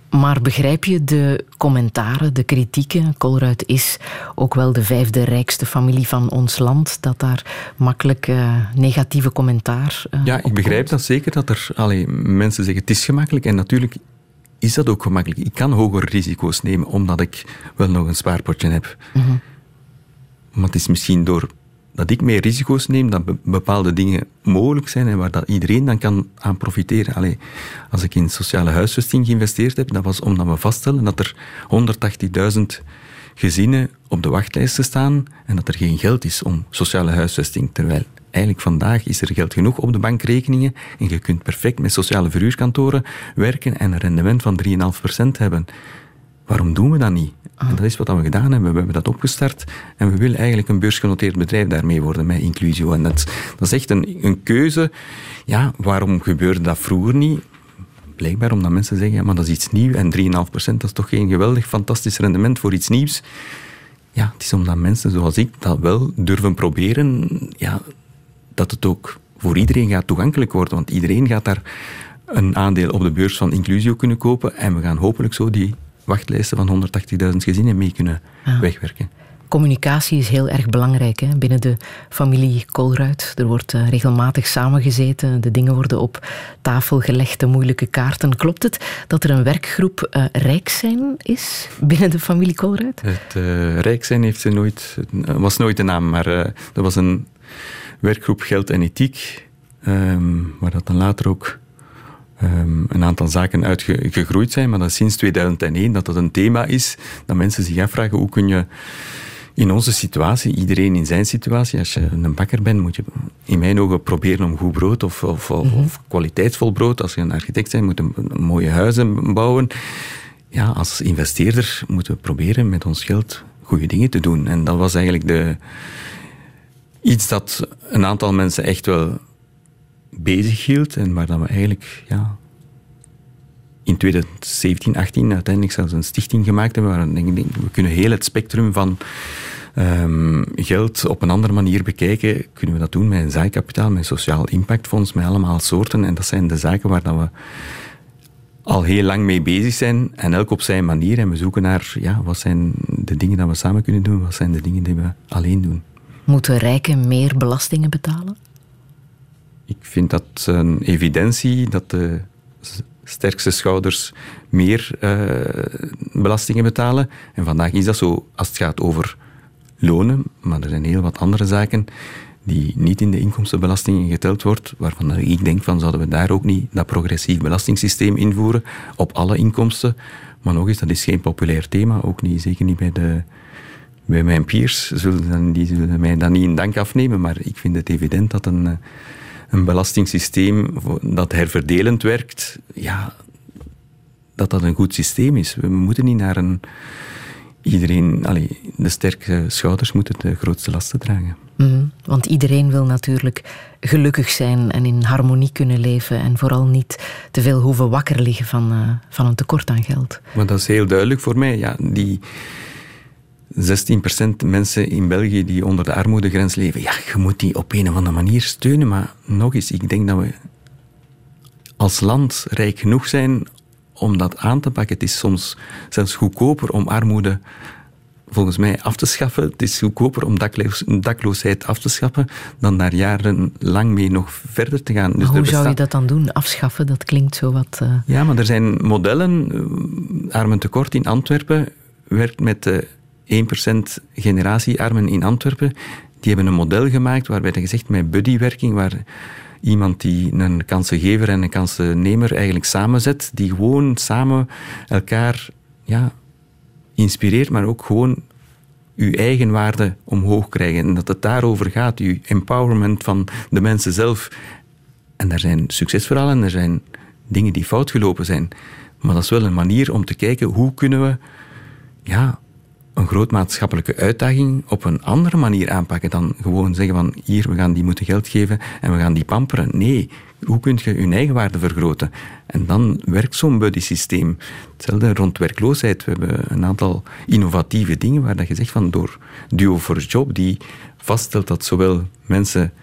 Maar begrijp je de commentaren, de kritieken? Colruyt is ook wel de vijfde rijkste familie van ons land. Dat daar makkelijk eh, negatieve commentaar eh, Ja, ik begrijp komt. dat zeker, dat er allee, mensen zeggen het is gemakkelijk. En natuurlijk is dat ook gemakkelijk. Ik kan hogere risico's nemen, omdat ik wel nog een spaarpotje heb. Maar het is misschien door dat ik meer risico's neem, dat be- bepaalde dingen mogelijk zijn en waar dat iedereen dan kan aan profiteren. Allee, als ik in sociale huisvesting geïnvesteerd heb, dat was omdat we vaststellen dat er 180.000 gezinnen op de wachtlijsten staan en dat er geen geld is om sociale huisvesting. Terwijl eigenlijk vandaag is er geld genoeg op de bankrekeningen en je kunt perfect met sociale verhuurkantoren werken en een rendement van 3,5% hebben. Waarom doen we dat niet? En dat is wat we gedaan hebben. We hebben dat opgestart en we willen eigenlijk een beursgenoteerd bedrijf daarmee worden met Inclusio. En dat, dat is echt een, een keuze. Ja, waarom gebeurde dat vroeger niet? Blijkbaar omdat mensen zeggen, ja, maar dat is iets nieuws en 3,5% dat is toch geen geweldig fantastisch rendement voor iets nieuws. Ja, het is omdat mensen zoals ik dat wel durven proberen, ja, dat het ook voor iedereen gaat toegankelijk worden. Want iedereen gaat daar een aandeel op de beurs van Inclusio kunnen kopen en we gaan hopelijk zo die wachtlijsten van 180.000 gezinnen mee kunnen Ja. wegwerken. Communicatie is heel erg belangrijk hè, binnen de familie Colruyt. Er wordt eh, regelmatig samengezeten, de dingen worden op tafel gelegd, de moeilijke kaarten. Klopt het dat er een werkgroep eh, Rijk zijn is binnen de familie Colruyt? Het eh, Rijk zijn heeft ze nooit, was nooit de naam, maar dat was een werkgroep Geld en Ethiek, ehm, waar dat dan later ook ehm, een aantal zaken uitgegroeid zijn, maar dat sinds 2001 dat dat een thema is, dat mensen zich afvragen hoe kun je in onze situatie, iedereen in zijn situatie, als je een bakker bent, moet je in mijn ogen proberen om goed brood of, of, of, of kwaliteitsvol brood. Als je een architect bent, moet je mooie huizen bouwen. ja, als investeerder moeten we proberen met ons geld goede dingen te doen. En dat was eigenlijk de, iets dat een aantal mensen echt wel bezig hield en waar dat we eigenlijk ja, in 2017, 18 uiteindelijk zelfs een stichting gemaakt hebben. Waar denk ik, we kunnen heel het spectrum van um, geld op een andere manier bekijken. Kunnen we dat doen met een zaaikapitaal, met een sociaal impactfonds, met allemaal soorten. En dat zijn de zaken waar dat we al heel lang mee bezig zijn. En elk op zijn manier. En we zoeken naar ja, wat zijn de dingen die we samen kunnen doen, wat zijn de dingen die we alleen doen. Moeten rijken meer belastingen betalen? Ik vind dat een evidentie dat de sterkste schouders meer uh, belastingen betalen. En vandaag is dat zo als het gaat over lonen, maar er zijn heel wat andere zaken die niet in de inkomstenbelasting geteld wordt, waarvan ik denk van zouden we daar ook niet dat progressief belastingssysteem invoeren op alle inkomsten. Maar nog eens, dat is geen populair thema, ook niet, zeker niet bij, de, bij mijn peers. Zullen, die zullen mij dat niet in dank afnemen, maar ik vind het evident dat een, een belastingssysteem dat herverdelend werkt, ja, dat dat een goed systeem is. We moeten niet naar een iedereen, allee, de sterke schouders moeten de grootste lasten dragen. Mhm. want iedereen wil natuurlijk gelukkig zijn en in harmonie kunnen leven en vooral niet te veel hoeven wakker liggen van, uh, van een tekort aan geld. Maar dat is heel duidelijk voor mij. Ja, die 16% mensen in België die onder de armoedegrens leven, ja, je moet die op een of andere manier steunen. Maar nog eens, ik denk dat we als land rijk genoeg zijn om dat aan te pakken. Het is soms zelfs goedkoper om armoede volgens mij af te schaffen. Het is goedkoper om dakloos, dakloosheid af te schaffen dan daar jarenlang mee nog verder te gaan. Dus hoe zou je dat dan doen? Afschaffen, dat klinkt zo wat... Uh... Ja, maar er zijn modellen. Eh, Armentekort in Antwerpen werkt met de 1% generatiearmen in Antwerpen. Die hebben een model gemaakt waarbij gezegd met buddywerking, waar iemand die een kansengever en een kansennemer eigenlijk samenzet, die gewoon samen elkaar ja, inspireert, maar ook gewoon uw eigen waarde omhoog krijgen. En dat het daarover gaat, uw empowerment van de mensen zelf. En er zijn succesverhalen, er zijn dingen die fout gelopen zijn. Maar dat is wel een manier om te kijken hoe kunnen we ja, een groot maatschappelijke uitdaging op een andere manier aanpakken dan gewoon zeggen van hier, we gaan die moeten geld geven en we gaan die pamperen. Nee, hoe kun je je eigen waarde vergroten? En dan werkt zo'n buddy systeem. Hetzelfde rond werkloosheid. We hebben een aantal innovatieve dingen waar dat je zegt van door Duo for Job, die vaststelt dat zowel mensen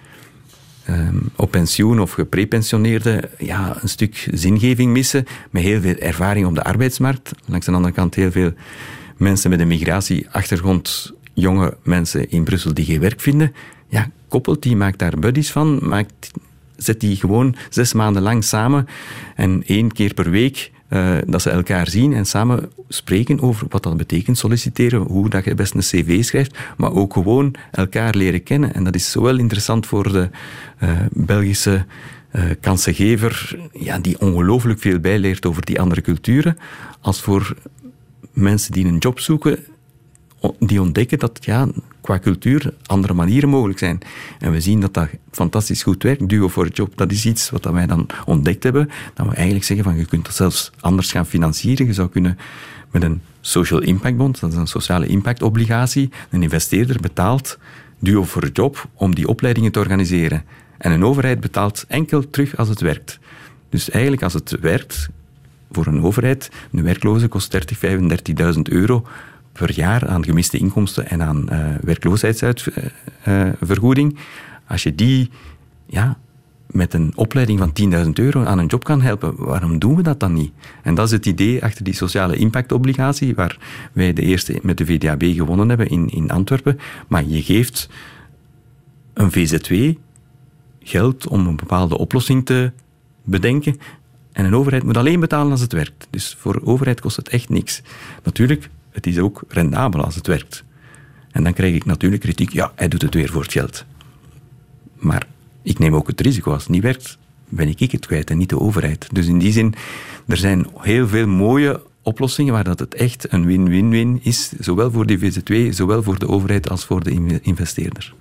um, op pensioen of geprepensioneerden ja, een stuk zingeving missen, met heel veel ervaring op de arbeidsmarkt. Langs de andere kant heel veel mensen met een migratieachtergrond, jonge mensen in Brussel die geen werk vinden. Ja, koppelt die, maakt daar buddies van, maakt zet die gewoon zes maanden lang samen en één keer per week uh, dat ze elkaar zien en samen spreken over wat dat betekent, solliciteren, hoe dat je best een cv schrijft, maar ook gewoon elkaar leren kennen. En dat is zowel interessant voor de uh, Belgische uh, kansengever, ja, die ongelooflijk veel bijleert over die andere culturen, als voor mensen die een job zoeken, die ontdekken dat ja, qua cultuur andere manieren mogelijk zijn. En we zien dat dat fantastisch goed werkt. Duo voor job, dat is iets wat wij dan ontdekt hebben. Dat we eigenlijk zeggen van je kunt dat zelfs anders gaan financieren. Je zou kunnen met een social impact bond, dat is een sociale impactobligatie, een investeerder betaalt duo voor job om die opleidingen te organiseren. En een overheid betaalt enkel terug als het werkt. Dus eigenlijk als het werkt, voor een overheid, een werkloze kost 30, 35.000 euro per jaar aan gemiste inkomsten en aan uh, werkloosheidsuitvergoeding. Als je die ja, met een opleiding van 10.000 euro aan een job kan helpen, waarom doen we dat dan niet? En dat is het idee achter die sociale impactobligatie, waar wij de eerste met de VDAB gewonnen hebben in, in Antwerpen. Maar je geeft een VZW geld om een bepaalde oplossing te bedenken. En een overheid moet alleen betalen als het werkt. Dus voor de overheid kost het echt niks. Natuurlijk, het is ook rendabel als het werkt. En dan krijg ik natuurlijk kritiek, ja, hij doet het weer voor het geld. Maar ik neem ook het risico, als het niet werkt, ben ik het kwijt en niet de overheid. Dus in die zin, er zijn heel veel mooie oplossingen waar dat het echt een win-win-win is, zowel voor de VZ2, zowel voor de overheid als voor de investeerder.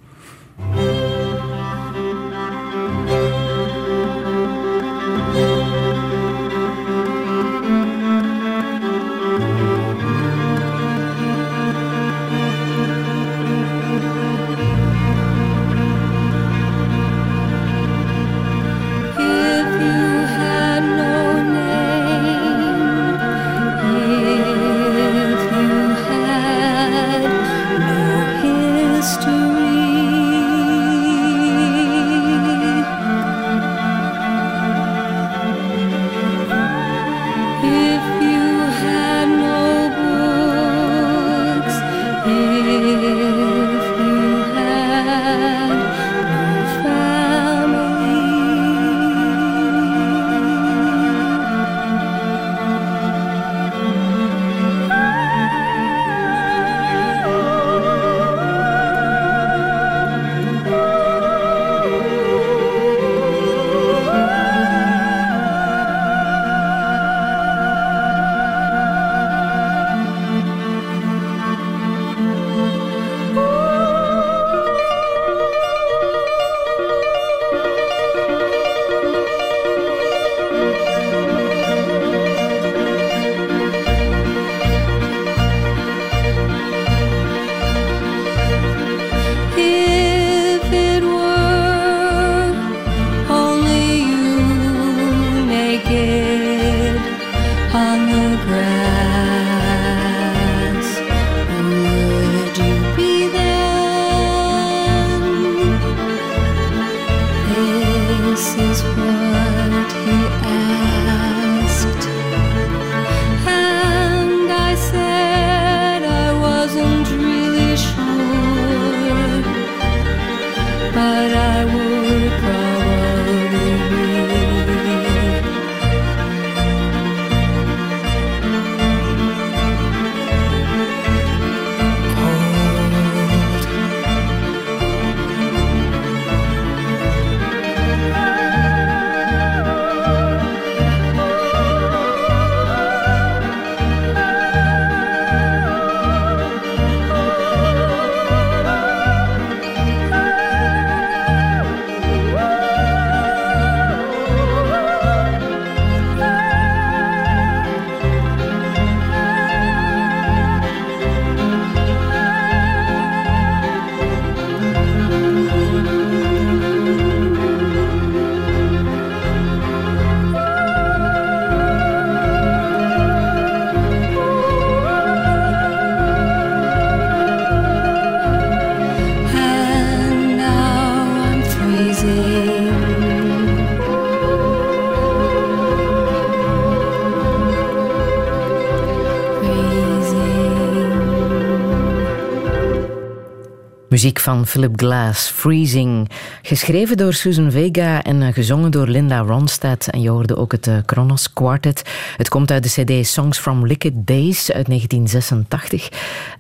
Muziek van Philip Glass, Freezing. Geschreven door Susan Vega en eh, gezongen door Linda Ronstadt. En je hoorde ook het eh, Kronos Quartet. Het komt uit de cd Songs from Liquid Days uit 1986.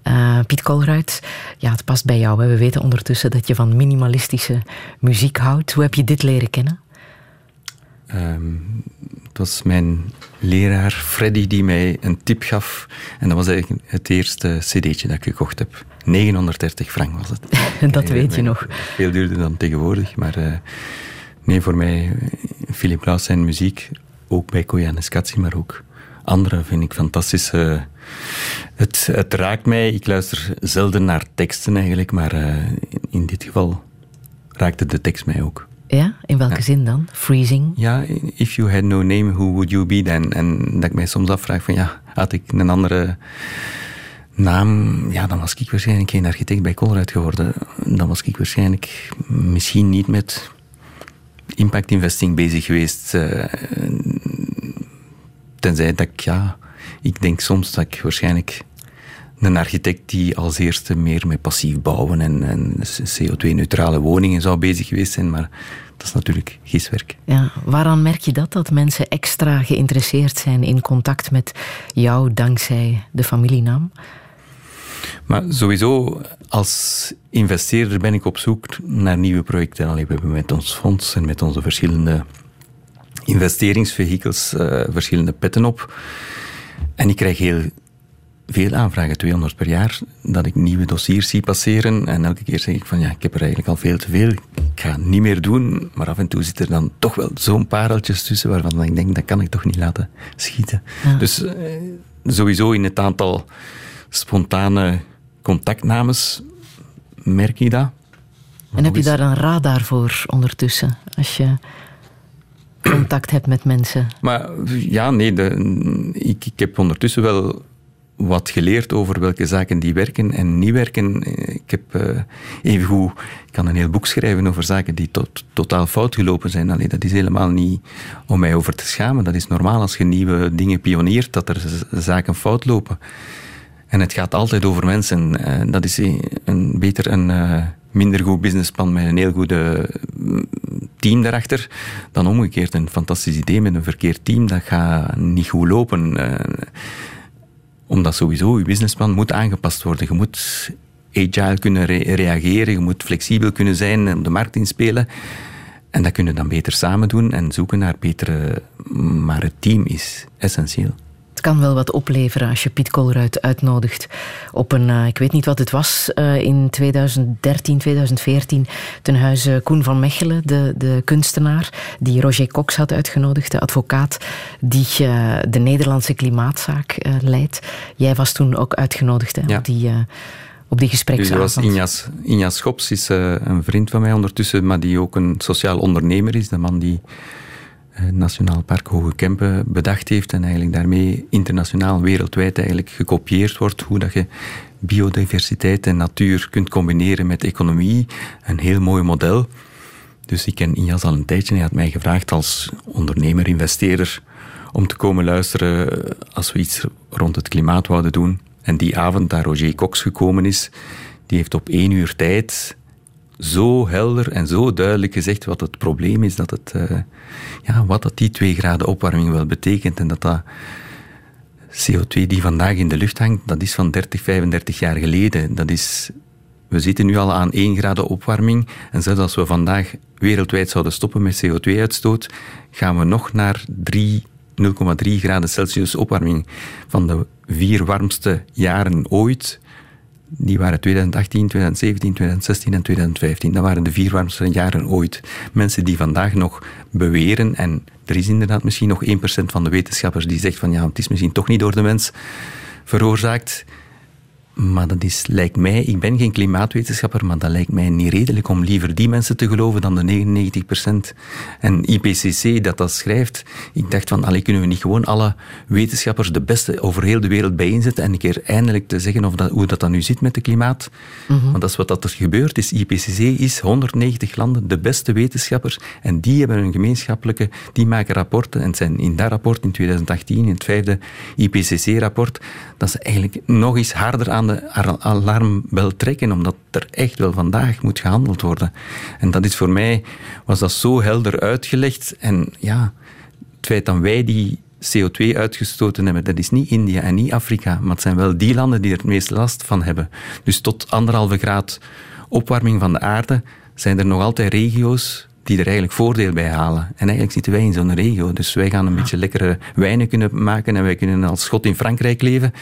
Eh, Piet Kolruit, ja, het past bij jou. We weten ondertussen dat je van minimalistische muziek houdt. Hoe heb je dit leren kennen? Ehm, het was mijn leraar Freddy die mij een tip gaf. En dat was eigenlijk het eerste cd'tje dat ik gekocht heb. 930 frank was het. Dat weet je nog. Veel duurder dan tegenwoordig. Maar eh, nee, voor mij, Philip Glass zijn muziek, ook bij Koya en Skatsi, maar ook andere vind ik fantastisch. Eh, het, het raakt mij. Ik luister zelden naar teksten eigenlijk, maar eh, in, in dit geval raakte de tekst mij ook. Ja, in welke zin dan? Freezing? Ja, if you had no name, who would you be then? En dat ik mij soms afvraag van ja, had ik een andere naam, ja, dan was ik waarschijnlijk geen architect bij Colruyt geworden. Dan was ik waarschijnlijk misschien niet met impact investing bezig geweest. eh, tenzij dat ik, ja, ik denk soms dat ik waarschijnlijk een architect die als eerste meer met passief bouwen en, en CO2-neutrale woningen zou bezig geweest zijn, maar dat is natuurlijk giswerk. Ja, waaraan merk je dat? Dat mensen extra geïnteresseerd zijn in contact met jou dankzij de familienaam? Maar sowieso, als investeerder ben ik op zoek naar nieuwe projecten. Allee, we hebben met ons fonds en met onze verschillende investeringsvehikels eh, verschillende petten op. En ik krijg heel veel aanvragen, 200 per jaar, dat ik nieuwe dossiers zie passeren. En elke keer zeg ik van ja, ik heb er eigenlijk al veel te veel. Ik ga het niet meer doen. Maar af en toe zit er dan toch wel zo'n pareltjes tussen waarvan ik denk, dat kan ik toch niet laten schieten. Ja. Dus eh, sowieso in het aantal spontane contactnames merk je dat. En heb je daar een radar voor ondertussen? Als je contact hebt met mensen. Maar ja, nee, de, ik, ik heb ondertussen wel wat geleerd over welke zaken die werken en niet werken. Ik heb uh, evengoed, ik kan een heel boek schrijven over zaken die tot, totaal fout gelopen zijn. Allee, dat is helemaal niet om mij over te schamen. Dat is normaal als je nieuwe dingen pioneert, dat er zaken fout lopen. En het gaat altijd over mensen. Uh, dat is een, beter een uh, minder goed businessplan met een heel goede team daarachter, dan omgekeerd een fantastisch idee met een verkeerd team. Dat gaat niet goed lopen. Uh, omdat sowieso je businessplan moet aangepast worden. Je moet agile kunnen re reageren, je moet flexibel kunnen zijn en op de markt inspelen. En dat kunnen we dan beter samen doen en zoeken naar betere... Maar het team is essentieel. Kan wel wat opleveren als je Piet Kolruit uitnodigt op een, uh, ik weet niet wat het was, uh, in 2013, 2014, ten huize Koen van Mechelen, de, de kunstenaar, die Roger Cox had uitgenodigd, de advocaat die uh, de Nederlandse klimaatzaak leidt. Jij was toen ook uitgenodigd hè, ja. op die... op die gespreksavond. Dus was Injas, Injas Schops is een vriend van mij ondertussen, maar die ook een sociaal ondernemer is. De man die eh, Nationaal Park Hoge Kempen bedacht heeft en eigenlijk daarmee internationaal wereldwijd eigenlijk gekopieerd wordt hoe dat je biodiversiteit en natuur kunt combineren met economie. Een heel mooi model. Dus ik ken Ias al een tijdje. Hij had mij gevraagd als ondernemer, investeerder, om te komen luisteren als we iets rond het klimaat wouden doen. En die avond daar Roger Cox gekomen is, die heeft op één uur tijd zo helder en zo duidelijk gezegd wat het probleem is, dat het, uh, ja, wat dat die twee graden opwarming wel betekent en dat dat CO2 die vandaag in de lucht hangt, dat is van 30, 35 jaar geleden. Dat is, we zitten nu al aan 1 graden opwarming en zelfs als we vandaag wereldwijd zouden stoppen met CO2-uitstoot, gaan we nog naar 3 0,3 graden Celsius opwarming. Van de vier warmste jaren ooit die waren 2018, 2017, 2016 en 2015. Dat waren de vier warmste jaren ooit. Mensen die vandaag nog beweren, en er is inderdaad misschien nog 1% van de wetenschappers die zegt van ja, het is misschien toch niet door de mens veroorzaakt. Maar dat is, lijkt mij, ik ben geen klimaatwetenschapper, maar dat lijkt mij niet redelijk om liever die mensen te geloven dan de 99%. En IPCC dat dat schrijft, ik dacht van, allee, kunnen we niet gewoon alle wetenschappers, de beste over heel de wereld bijeenzetten en een keer eindelijk te zeggen of dat, hoe dat dan nu zit met de klimaat. Want dat is wat dat er gebeurt, is IPCC is 190 landen, de beste wetenschappers, en die hebben een gemeenschappelijke, die maken rapporten, en het zijn in dat rapport in 2018, in het vijfde IPCC-rapport, dat ze eigenlijk nog eens harder aan de alarmbel trekken, omdat er echt wel vandaag moet gehandeld worden. En dat is voor mij, was dat zo helder uitgelegd. En ja, het feit dat wij die CO2 uitgestoten hebben, dat is niet India en niet Afrika, maar het zijn wel die landen die er het meest last van hebben. Dus tot anderhalve graad opwarming van de aarde zijn er nog altijd regio's die er eigenlijk voordeel bij halen. En eigenlijk zitten wij in zo'n regio. Dus wij gaan een beetje lekkere wijnen kunnen maken en wij kunnen als schot in Frankrijk leven.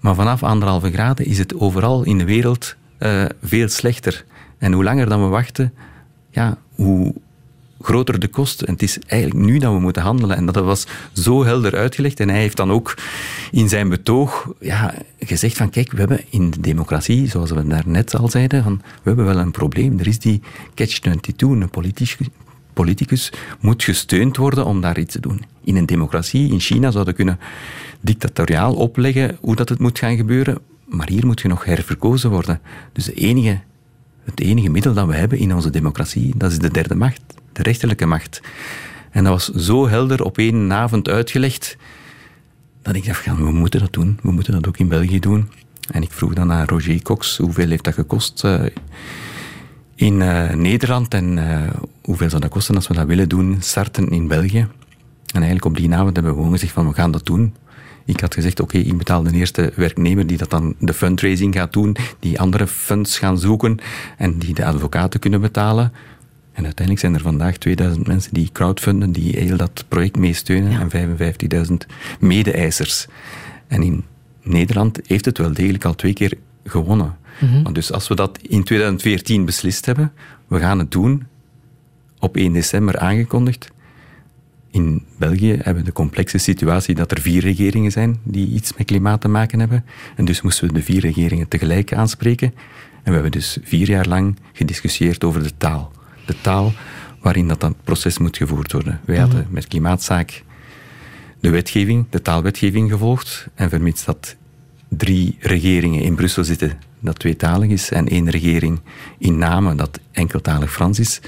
Maar vanaf anderhalve graden is het overal in de wereld uh, veel slechter. En hoe langer dan we wachten, ja, hoe groter de kost. En het is eigenlijk nu dat we moeten handelen. En dat was zo helder uitgelegd. En hij heeft dan ook in zijn betoog ja, gezegd van kijk, we hebben in de democratie, zoals we daarnet al zeiden, van, we hebben wel een probleem. Er is die catch-22, een politicus, politicus moet gesteund worden om daar iets te doen. In een democratie, in China, zouden kunnen dictatoriaal opleggen hoe dat het moet gaan gebeuren. Maar hier moet je nog herverkozen worden. Dus de enige, het enige middel dat we hebben in onze democratie, dat is de derde macht, de rechterlijke macht. En dat was zo helder op één avond uitgelegd, dat ik dacht, we moeten dat doen. We moeten dat ook in België doen. En ik vroeg dan aan Roger Cox, hoeveel heeft dat gekost uh, in uh, Nederland en uh, hoeveel zou dat kosten als we dat willen doen, starten in België. En eigenlijk op die avond hebben we gewoon gezegd van, we gaan dat doen. Ik had gezegd, oké, ik betaal de eerste werknemer die dat dan de fundraising gaat doen, die andere funds gaan zoeken en die de advocaten kunnen betalen. En uiteindelijk zijn er vandaag 2000 mensen die crowdfunden, die heel dat project meesteunen en 55.000 mede-eisers. En in Nederland heeft het wel degelijk al twee keer gewonnen. Mm Dus als we dat in 2014 beslist hebben, we gaan het doen, op 1 december aangekondigd, in België hebben we de complexe situatie dat er vier regeringen zijn die iets met klimaat te maken hebben. En dus moesten we de vier regeringen tegelijk aanspreken. En we hebben dus vier jaar lang gediscussieerd over de taal. De taal waarin dat, dat proces moet gevoerd worden. Wij hadden met klimaatzaak de wetgeving, de taalwetgeving gevolgd. En vermits dat drie regeringen in Brussel zitten dat tweetalig is en één regering in Namen dat enkeltalig Frans is,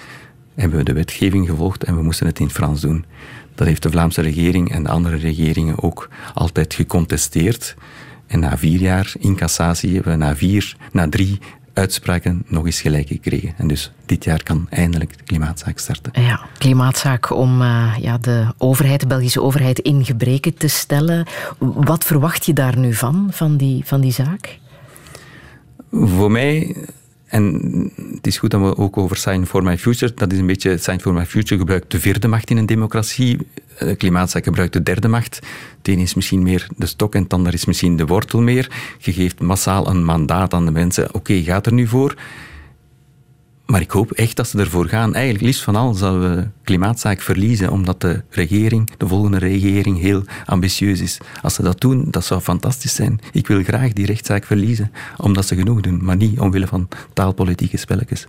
hebben we de wetgeving gevolgd en we moesten het in Frans doen. Dat heeft de Vlaamse regering en de andere regeringen ook altijd gecontesteerd. En na vier jaar in cassatie hebben we na, vier, na drie uitspraken nog eens gelijk gekregen. En dus dit jaar kan eindelijk de klimaatzaak starten. Ja, klimaatzaak om uh, ja, de overheid, de Belgische overheid in gebreken te stellen. Wat verwacht je daar nu van, van die, van die zaak? Voor mij en het is goed dat we ook over Sign for My Future, dat is een beetje, Sign for My Future gebruikt de vierde macht in een democratie. De klimaatzaak gebruikt de derde macht. Het een is misschien meer de stok en het ander is misschien de wortel meer. Je geeft massaal een mandaat aan de mensen. Oké, gaat er nu voor? Maar ik hoop echt dat ze ervoor gaan. Eigenlijk, liefst van al, zouden we klimaatzaak verliezen, omdat de regering, de volgende regering, heel ambitieus is. Als ze dat doen, dat zou fantastisch zijn. Ik wil graag die rechtszaak verliezen, omdat ze genoeg doen, maar niet omwille van taalpolitieke spelletjes.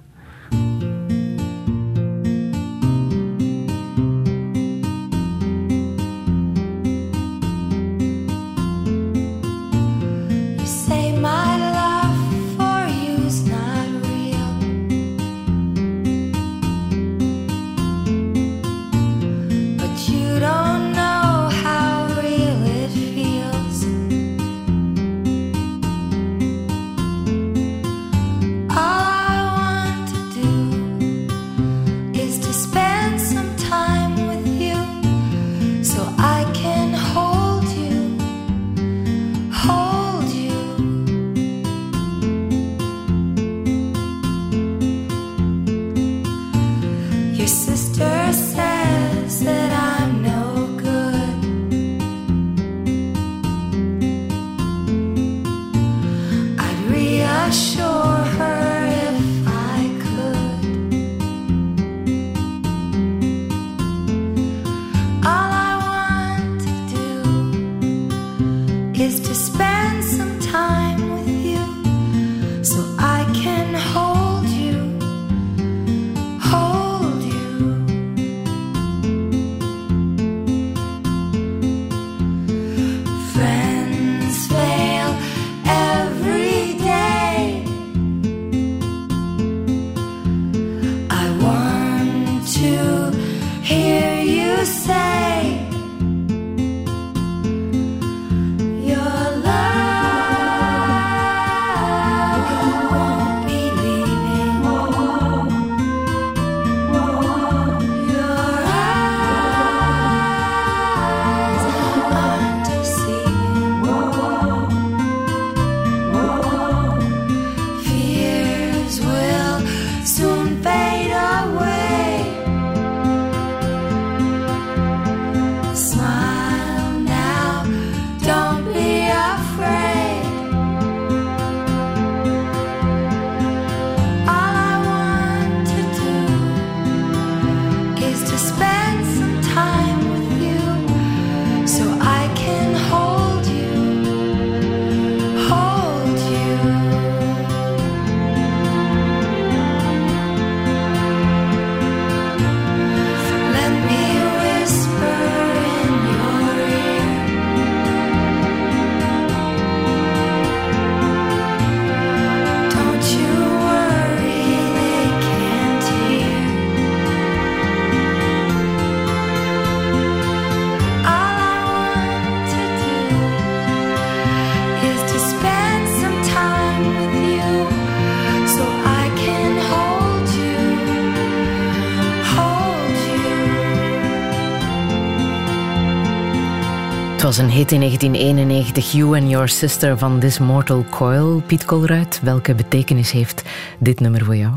Was een hit in 1991, You and Your Sister van This Mortal Coil. Piet Colruit, welke betekenis heeft dit nummer voor jou?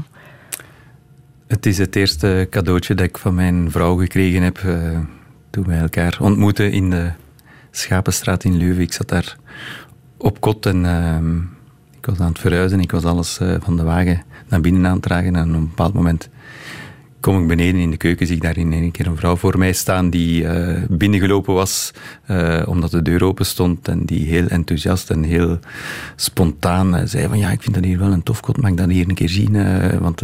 Het is het eerste cadeautje dat ik van mijn vrouw gekregen heb eh, toen wij elkaar ontmoetten in de Schapenstraat in Leuven. Ik zat daar op kot en ehm, ik was aan het verhuizen. Ik was alles eh, van de wagen naar binnen aan het dragen. En op een bepaald moment kom ik beneden in de keuken, zie ik daar in één keer een vrouw voor mij staan die eh, binnengelopen was eh, omdat de deur open stond en die heel enthousiast en heel spontaan eh, zei van ja, ik vind dat hier wel een tof kot, mag ik dat hier een keer zien? want...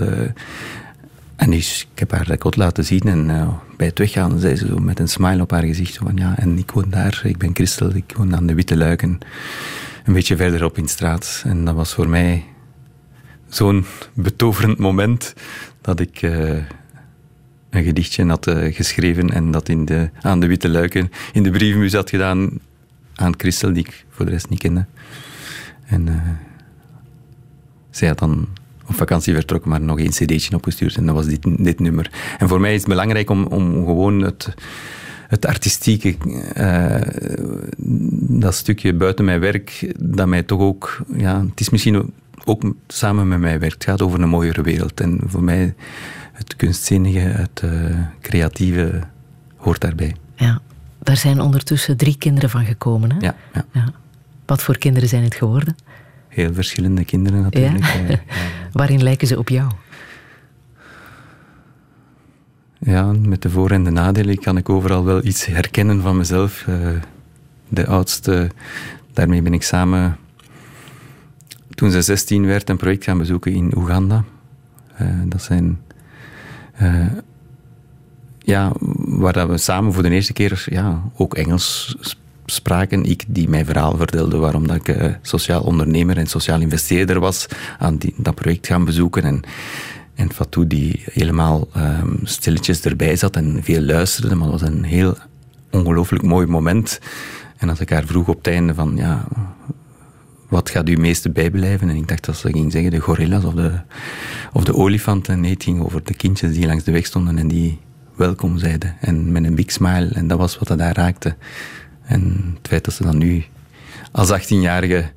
en dus, ik heb haar dat kot laten zien en bij het weggaan zei ze zo met een smile op haar gezicht van ja, en ik woon daar, ik ben Christel, ik woon aan de Witte Luiken, een beetje verderop in de straat. En dat was voor mij zo'n betoverend moment dat ik een gedichtje had eh, geschreven en dat in de, aan de Witte Luiken in de brievenbus had gedaan aan Christel, die ik voor de rest niet kende. En eh, zij had dan op vakantie vertrokken, maar nog één cd'tje opgestuurd en dat was dit, nummer. En voor mij is het belangrijk om, om gewoon het, artistieke, eh, dat stukje buiten mijn werk, dat mij toch ook, ja, het is misschien ook, ook samen met mijn werk, het gaat over een mooiere wereld. En voor mij, het kunstzinnige, het eh, creatieve hoort daarbij. Ja, daar zijn ondertussen drie kinderen van gekomen. Hè? Ja, ja. Ja. Wat voor kinderen zijn het geworden? heel verschillende kinderen natuurlijk. Ja? Waarin lijken ze op jou? Ja, met de voor- en de nadelen kan ik overal wel iets herkennen van mezelf. Eh, de oudste, daarmee ben ik samen, toen ze 16 werd, een project gaan bezoeken in Oeganda. Eh, dat zijn, eh, ja, waar dat we samen voor de eerste keer ja, ook Engels spraken. Ik die mijn verhaal vertelde waarom dat ik eh, sociaal ondernemer en sociaal investeerder was, aan die, dat project gaan bezoeken. En, en Fatou die helemaal ehm, stilletjes erbij zat en veel luisterde, maar het was een heel ongelooflijk mooi moment. En als ik haar vroeg op het einde van, ja, wat gaat u meeste bijblijven? En ik dacht dat ze ging zeggen de gorillas of de, of de olifanten. Nee, het ging over de kindjes die langs de weg stonden en die welkom zeiden. En met een big smile. En dat was wat dat daar raakte. En het feit dat ze dan nu als 18-jarige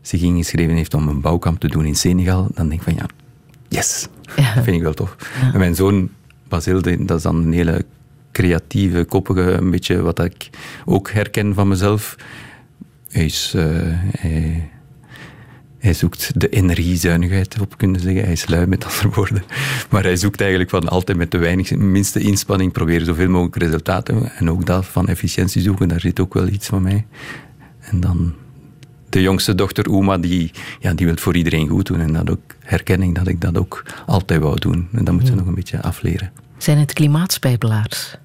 zich ingeschreven heeft om een bouwkamp te doen in Senegal, dan denk ik van ja, yes. Ja. Dat vind ik wel tof. En mijn zoon Basil, dat is dan een hele creatieve, koppige, een beetje wat ik ook herken van mezelf. Hij is... eh, hij, hij zoekt de energiezuinigheid op, kunnen zeggen. Hij is lui, met andere woorden. Maar hij zoekt eigenlijk van altijd met de weinig, minste inspanning proberen zoveel mogelijk resultaten. En ook dat van efficiëntie zoeken, daar zit ook wel iets van mij. En dan de jongste dochter Uma, die, ja, die wil voor iedereen goed doen. En dat ook herken ik dat ik dat ook altijd wou doen. En dat moeten ze nog een beetje afleren. Zijn het klimaatspijbelaars?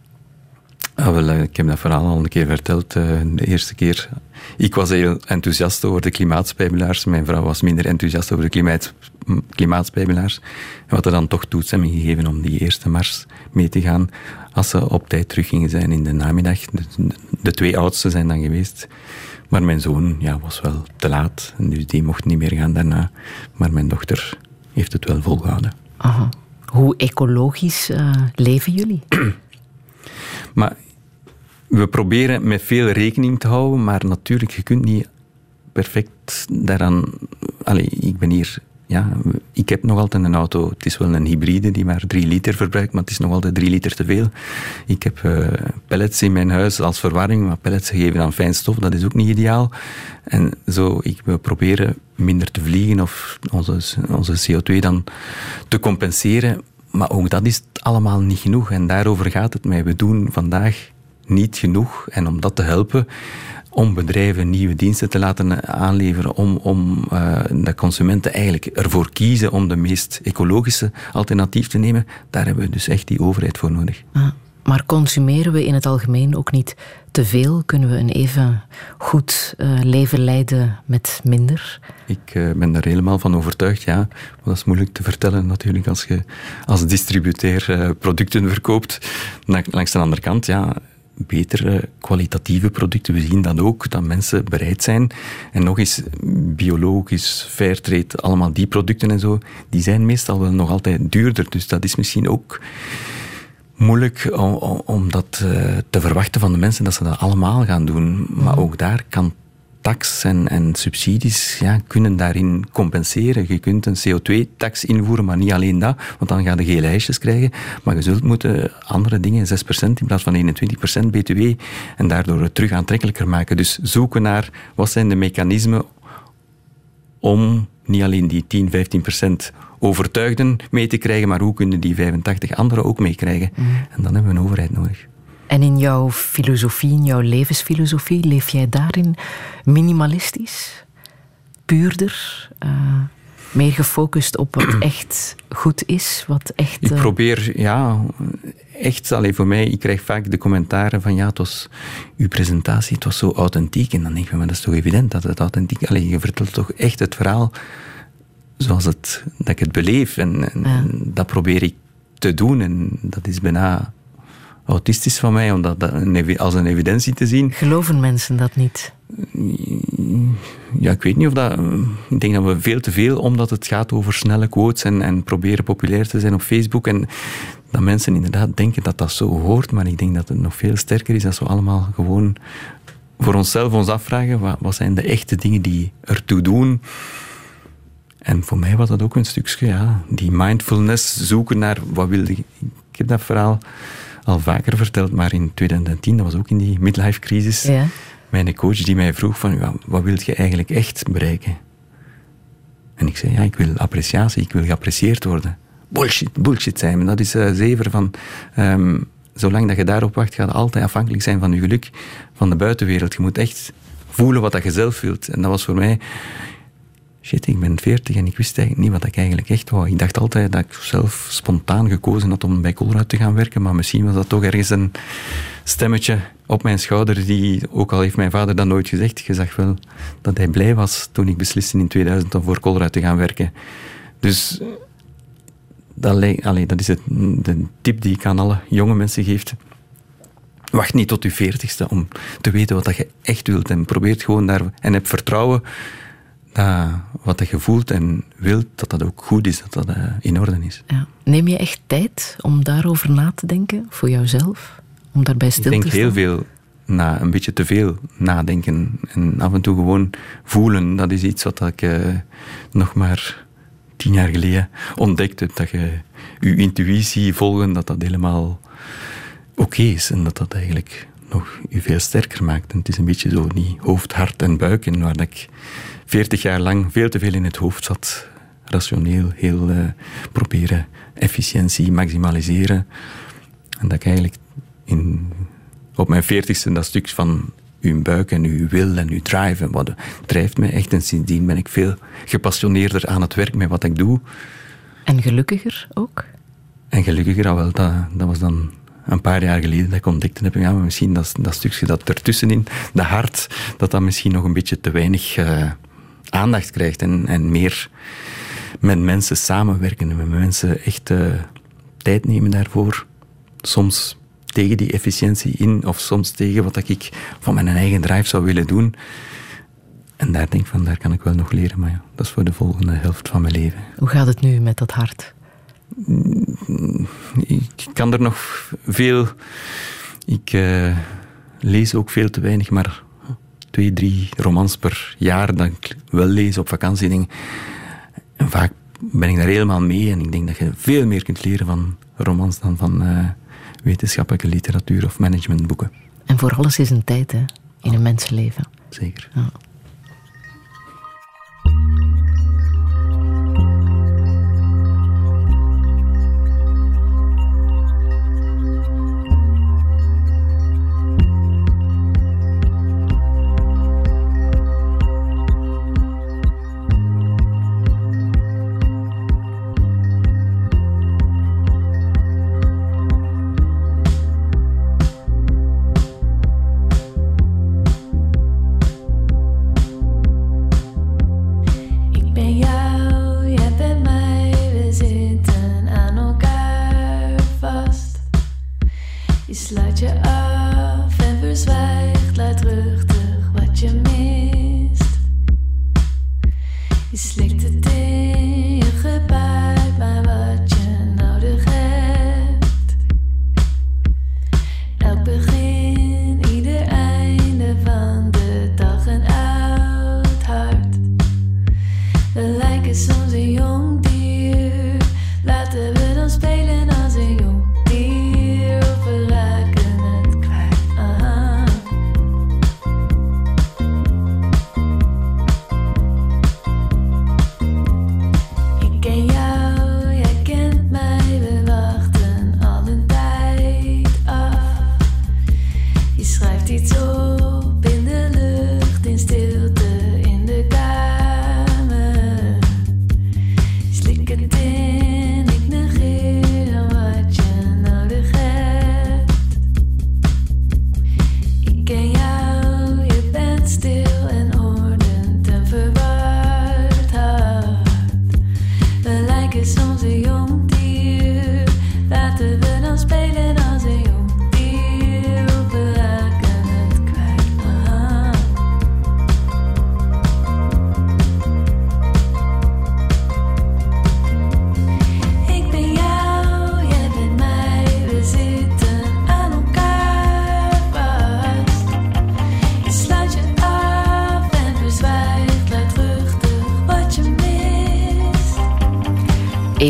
Ah, wel, eh, ik heb dat verhaal al een keer verteld. eh, de eerste keer. Ik was heel enthousiast over de klimaatspijbelaars. Mijn vrouw was minder enthousiast over de klimaat, m- klimaatspijbelaars. Wat er dan toch toestemming gegeven om die eerste mars mee te gaan. Als ze op tijd terug gingen zijn in de namiddag. De, de twee oudste zijn dan geweest. Maar mijn zoon ja, was wel te laat. Dus die mocht niet meer gaan daarna. Maar mijn dochter heeft het wel volgehouden. Aha. Hoe ecologisch eh, leven jullie? Maar we proberen met veel rekening te houden, maar natuurlijk, je kunt niet perfect daaraan... Allee, ik ben hier... Ja, ik heb nog altijd een auto. Het is wel een hybride die maar drie liter verbruikt, maar het is nog altijd drie liter te veel. Ik heb eh, pellets in mijn huis als verwarming, maar pellets geven dan fijn stof, dat is ook niet ideaal. En zo, ik, we proberen minder te vliegen of onze, onze CO2 dan te compenseren. Maar ook dat is allemaal niet genoeg en daarover gaat het mij. We doen vandaag niet genoeg en om dat te helpen, om bedrijven nieuwe diensten te laten aanleveren, om, om uh, de consumenten eigenlijk ervoor kiezen om de meest ecologische alternatief te nemen, daar hebben we dus echt die overheid voor nodig. Ah, maar consumeren we in het algemeen ook niet te veel? Kunnen we een even goed uh, leven leiden met minder? Ik uh, ben daar helemaal van overtuigd, ja. Maar dat is moeilijk te vertellen natuurlijk als je als distributeur producten verkoopt. Langs de andere kant, ja, betere kwalitatieve producten. We zien dat ook, dat mensen bereid zijn. En nog eens, biologisch, fairtrade, allemaal die producten en zo, die zijn meestal wel nog altijd duurder. Dus dat is misschien ook moeilijk om, om dat uh, te verwachten van de mensen, dat ze dat allemaal gaan doen. Maar ook daar kan tax en, en subsidies ja, kunnen daarin compenseren. Je kunt een CO2-tax invoeren, maar niet alleen dat, want dan ga je gele lijstjes krijgen. Maar je zult moeten andere dingen, 6% in plaats van 21% BTW, en daardoor het terug aantrekkelijker maken. Dus zoeken naar wat zijn de mechanismen om niet alleen die 10, 15% overtuigden mee te krijgen, maar hoe kunnen die 85 anderen ook meekrijgen? Mm. En dan hebben we een overheid nodig. En in jouw filosofie, in jouw levensfilosofie, leef jij daarin minimalistisch, puurder, uh, meer gefocust op wat echt goed is, wat echt... Uh... Ik probeer, ja, echt, alleen voor mij, ik krijg vaak de commentaren van ja, het was uw presentatie, het was zo authentiek. En dan denk ik, maar dat is toch evident dat het authentiek... Alleen je vertelt toch echt het verhaal zoals het, dat ik het beleef. En, en ja. dat probeer ik te doen. En dat is bijna autistisch van mij om dat als een evidentie te zien. Geloven mensen dat niet? Ja, ik weet niet of dat... Ik denk dat we veel te veel, omdat het gaat over snelle quotes en, en proberen populair te zijn op Facebook. En dat mensen inderdaad denken dat dat zo hoort. Maar ik denk dat het nog veel sterker is als we allemaal gewoon voor onszelf ons afvragen. Wat, wat zijn de echte dingen die ertoe doen? En voor mij was dat ook een stukje, ja, die mindfulness, zoeken naar wat wilde ik. Ik heb dat verhaal al vaker verteld, maar in 2010, dat was ook in die midlife crisis, ja. mijn coach die mij vroeg van, ja, wat wil je eigenlijk echt bereiken? En ik zei, ja, ik wil appreciatie, ik wil geapprecieerd worden. Bullshit, bullshit zijn, dat is uh, zever van... Um, zolang dat je daarop wacht, gaat altijd afhankelijk zijn van je geluk, van de buitenwereld. Je moet echt voelen wat dat je zelf wilt. En dat was voor mij shit, ik ben 40 en ik wist eigenlijk niet wat ik eigenlijk echt wou. Ik dacht altijd dat ik zelf spontaan gekozen had om bij Colruyt te gaan werken, maar misschien was dat toch ergens een stemmetje op mijn schouder die, ook al heeft mijn vader dat nooit gezegd, je zag wel dat hij blij was toen ik besliste in 2000 om voor Colruyt te gaan werken. Dus dat, dat is het, de tip die ik aan alle jonge mensen geef. Wacht niet tot je veertigste om te weten wat je echt wilt en probeer gewoon daar en heb vertrouwen dat wat je voelt en wilt, dat dat ook goed is, dat dat uh, in orde is. Ja. Neem je echt tijd om daarover na te denken, voor jouzelf? Om daarbij stil te staan? Ik denk heel veel na, een beetje te veel nadenken. En af en toe gewoon voelen, dat is iets wat ik uh, nog maar tien jaar geleden ontdekt heb. Dat je je intuïtie volgen, dat dat helemaal oké okay is. En dat dat eigenlijk nog je veel sterker maakt. En het is een beetje zo die hoofd, hart en buik. En waar ik 40 jaar lang veel te veel in het hoofd zat. Rationeel, heel uh, proberen efficiëntie maximaliseren. En dat ik eigenlijk in, op mijn 40ste dat stuk van uw buik en uw wil en uw drive. En wat drijft mij echt. En sindsdien ben ik veel gepassioneerder aan het werk met wat ik doe. En gelukkiger ook? En gelukkiger al wel. Dat, dat was dan een paar jaar geleden dat ik ontdekte heb. Ja, maar misschien dat, dat stukje dat ertussenin, de hart, dat dat misschien nog een beetje te weinig eh, aandacht krijgt. En, en meer met mensen samenwerken. En met mensen echt eh, tijd nemen daarvoor. Soms tegen die efficiëntie in, of soms tegen wat ik van mijn eigen drive zou willen doen. En daar denk ik van, daar kan ik wel nog leren, maar ja, dat is voor de volgende helft van mijn leven. Hoe gaat het nu met dat hart? Ik kan er nog veel... Ik eh, lees ook veel te weinig, maar twee, drie romans per jaar dat ik wel lees op vakantie. Denk, en vaak ben ik daar helemaal mee en ik denk dat je veel meer kunt leren van romans dan van eh, wetenschappelijke literatuur of managementboeken. En voor alles is een tijd, hè? In een mensenleven. Zeker. Ja.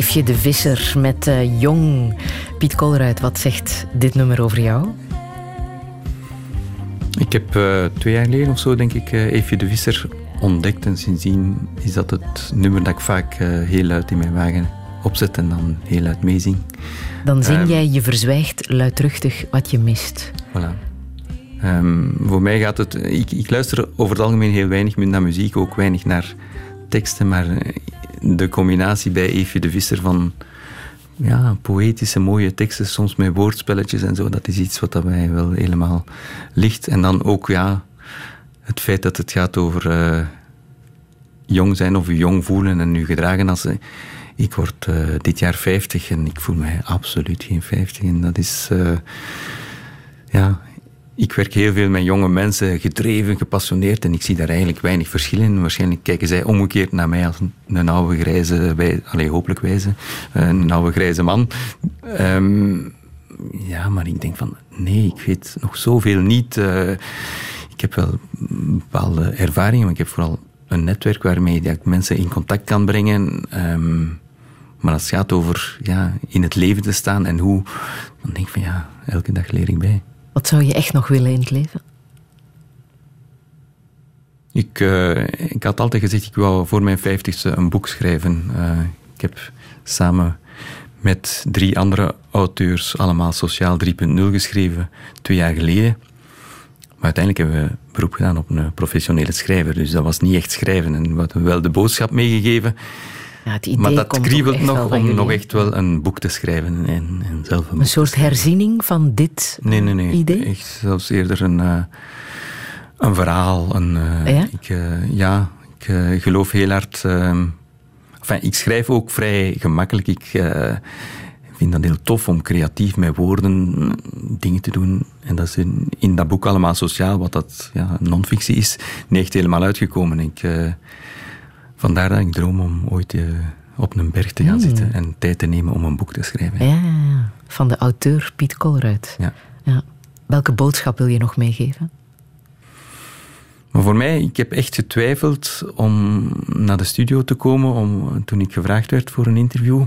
Eefje de Visser met eh, Jong. Piet Kolruit, wat zegt dit nummer over jou? Ik heb eh, twee jaar geleden of zo, denk ik, uh, Eefje de Visser ontdekt. En sindsdien is dat het nummer dat ik vaak heel luid in mijn wagen opzet en dan heel luid meezing. Dan zing Ehm. jij Je verzwijgt luidruchtig wat je mist. Voilà. Ehm, voor mij gaat het... Ik, ik luister over het algemeen heel weinig naar muziek, ook weinig naar teksten, maar de combinatie bij Eefje de Visser van ja, poëtische, mooie teksten, soms met woordspelletjes en zo, dat is iets wat dat mij wel helemaal ligt. En dan ook, ja, het feit dat het gaat over eh, jong zijn of je jong voelen en je gedragen als... eh, ik word eh, dit jaar 50 en ik voel mij absoluut geen 50. En dat is... ja, ik werk heel veel met jonge mensen, gedreven, gepassioneerd, en ik zie daar eigenlijk weinig verschil in. Waarschijnlijk kijken zij omgekeerd naar mij als een, oude grijze, wij, allee, hopelijk wijze, eh, een oude grijze man. Ehm, ja, maar ik denk van, nee, ik weet nog zoveel niet. Eh, ik heb wel bepaalde ervaringen, maar ik heb vooral een netwerk waarmee ik mensen in contact kan brengen. Ehm, maar als het gaat over ja, in het leven te staan en hoe, dan denk ik van ja, elke dag leer ik bij. Wat zou je echt nog willen in het leven? Ik, eh, ik had altijd gezegd, ik wou voor mijn vijftigste een boek schrijven. Eh, ik heb samen met drie andere auteurs allemaal Sociaal 3.0 geschreven, twee jaar geleden. Maar uiteindelijk hebben we beroep gedaan op een professionele schrijver. Dus dat was niet echt schrijven. En we hadden wel de boodschap meegegeven. Ja, het idee Maar dat komt kriebelt nog om nog echt wel een boek te schrijven. En, en zelf een, Een soort herziening van dit Nee, nee, nee. idee? Echt zelfs eerder een, eh, een verhaal. Een, eh, Ja? Ik, eh, ja, ik geloof heel hard. ehm, enfin, ik schrijf ook vrij gemakkelijk. Ik vind dat heel tof om creatief met woorden eh, dingen te doen. En dat is in, in dat boek allemaal sociaal, wat dat ja, non-fictie is, niet echt helemaal uitgekomen. Ik, vandaar dat ik droom om ooit eh, op een berg te gaan Hmm. zitten en tijd te nemen om een boek te schrijven. Ja, ja, ja. van de auteur Piet Kolruit. Ja. Ja. Welke boodschap wil je nog meegeven? Maar voor mij, ik heb echt getwijfeld om naar de studio te komen om, toen ik gevraagd werd voor een interview.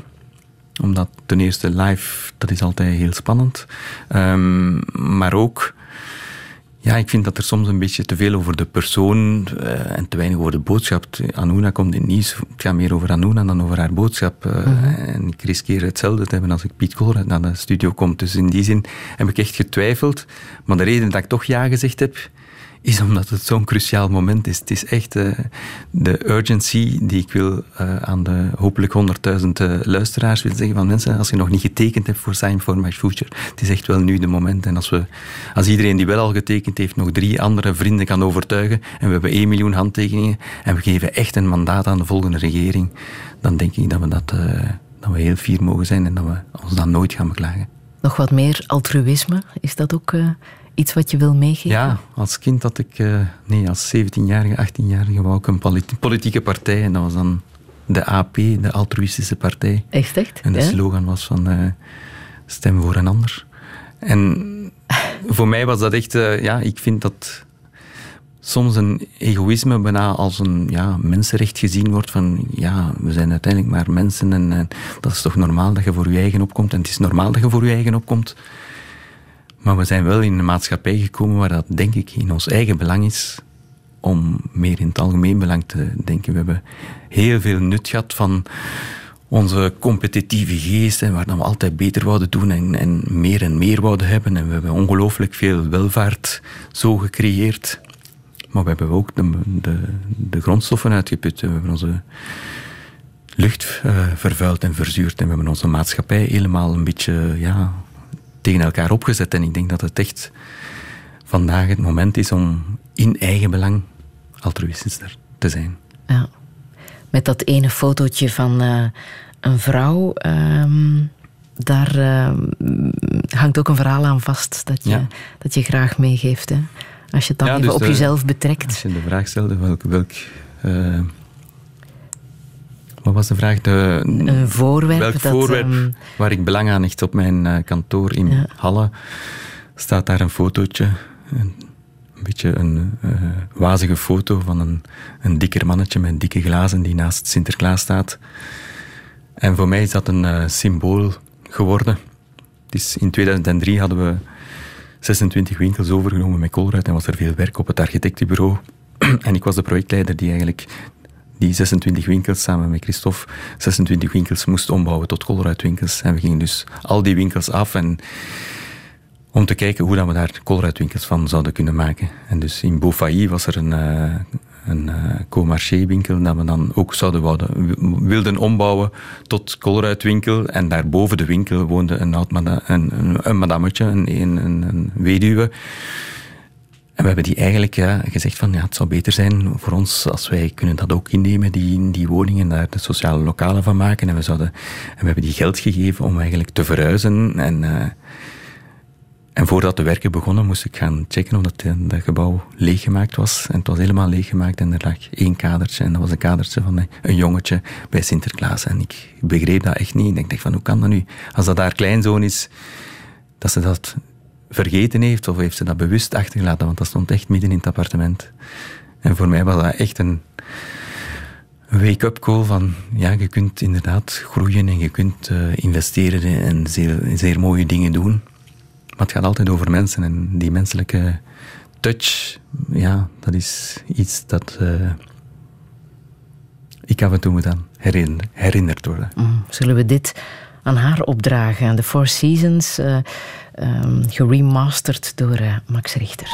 Omdat ten eerste live, dat is altijd heel spannend. Ehm, maar ook, ja, ik vind dat er soms een beetje te veel over de persoon eh, en te weinig over de boodschap. Anuna komt in het nieuws, het gaat meer over Anuna dan over haar boodschap. eh, En ik riskeer hetzelfde te hebben als ik Piet Koolruid naar de studio kom. Dus in die zin heb ik echt getwijfeld. Maar de reden dat ik toch ja gezegd heb, is omdat het zo'n cruciaal moment is. Het is echt eh, de urgency die ik wil eh, aan de hopelijk 100.000 eh, luisteraars wil zeggen van mensen, als je nog niet getekend hebt voor Sign for My Future, het is echt wel nu de moment. En als, we, als iedereen die wel al getekend heeft nog drie andere vrienden kan overtuigen en we hebben 1 miljoen handtekeningen en we geven echt een mandaat aan de volgende regering, dan denk ik dat we, dat, dat we heel fier mogen zijn en dat we ons dan nooit gaan beklagen. Nog wat meer altruïsme? Is dat ook iets wat je wil meegeven? Ja, als kind had ik, eh, nee, als 17-jarige, 18-jarige, wou ik een politi- politieke partij. En dat was dan de AP, de altruïstische partij. Echt, echt? En de Ja? slogan was van eh, stem voor een ander. En voor mij was dat echt, eh, ja, ik vind dat soms een egoïsme bijna als een ja, mensenrecht gezien wordt van ja, we zijn uiteindelijk maar mensen en, en dat is toch normaal dat je voor je eigen opkomt en het is normaal dat je voor je eigen opkomt. Maar we zijn wel in een maatschappij gekomen waar dat denk ik in ons eigen belang is om meer in het algemeen belang te denken. We hebben heel veel nut gehad van onze competitieve geest en waar dan we altijd beter wouden doen en, en meer en meer wouden hebben. En we hebben ongelooflijk veel welvaart zo gecreëerd. Maar we hebben ook de, grondstoffen uitgeput. We hebben onze lucht eh, vervuild en verzuurd. En we hebben onze maatschappij helemaal een beetje ja, tegen elkaar opgezet. En ik denk dat het echt vandaag het moment is om in eigen belang altruïstisch te zijn. Ja. Met dat ene fotootje van eh, een vrouw, ehm, daar ehm, hangt ook een verhaal aan vast dat je, Ja. dat je graag meegeeft. Hè? Als je het dan Ja, even dus op de- jezelf betrekt. Als je de vraag stelde, welk... welk eh, wat was de vraag? De, Een voorwerp welk dat, voorwerp ehm, waar ik belang aan hecht op mijn eh, kantoor in Ja. Halle, staat daar een fotootje. Een, een beetje een eh, wazige foto van een, een dikker mannetje met dikke glazen die naast Sinterklaas staat. En voor mij is dat een eh, symbool geworden. In 2003 hadden we 26 winkels overgenomen met Colruyt en was er veel werk op het architectenbureau. en ik was de projectleider die eigenlijk die 26 winkels samen met Christophe 26 winkels moest ombouwen tot Colruyt winkels. En we gingen dus al die winkels af en om te kijken hoe dat we daar Colruyt winkels van zouden kunnen maken. En dus in Beaufailly was er een, eh, een eh, co-marché winkel dat we dan ook zouden wilden ombouwen tot Colruyt winkel. En daar boven de winkel woonde een, oud een, een, een, een weduwe. En we hebben die eigenlijk ja, gezegd van ja, het zou beter zijn voor ons als wij kunnen dat ook innemen, die, die woningen, daar de sociale lokalen van maken. En we, zouden, en we hebben die geld gegeven om eigenlijk te verhuizen. En, eh, en voordat de werken begonnen, moest ik gaan checken of dat, dat gebouw leeggemaakt was. En het was helemaal leeggemaakt en er lag één kadertje. En dat was een kadertje van een jongetje bij Sinterklaas. En ik begreep dat echt niet. Ik dacht van, hoe kan dat nu? Als dat haar kleinzoon is, dat ze dat vergeten heeft, of heeft ze dat bewust achtergelaten, want dat stond echt midden in het appartement. En voor mij was dat echt een wake-up call van, ja, je kunt inderdaad groeien en je kunt uh, investeren en zeer, mooie dingen doen. Maar het gaat altijd over mensen en die menselijke touch, ja, dat is iets dat uh, ik af en toe moet aan herinner, herinnerd worden. Mm, zullen we dit aan haar opdragen, aan de Four Seasons, uh, um, geremasterd door eh, Max Richter.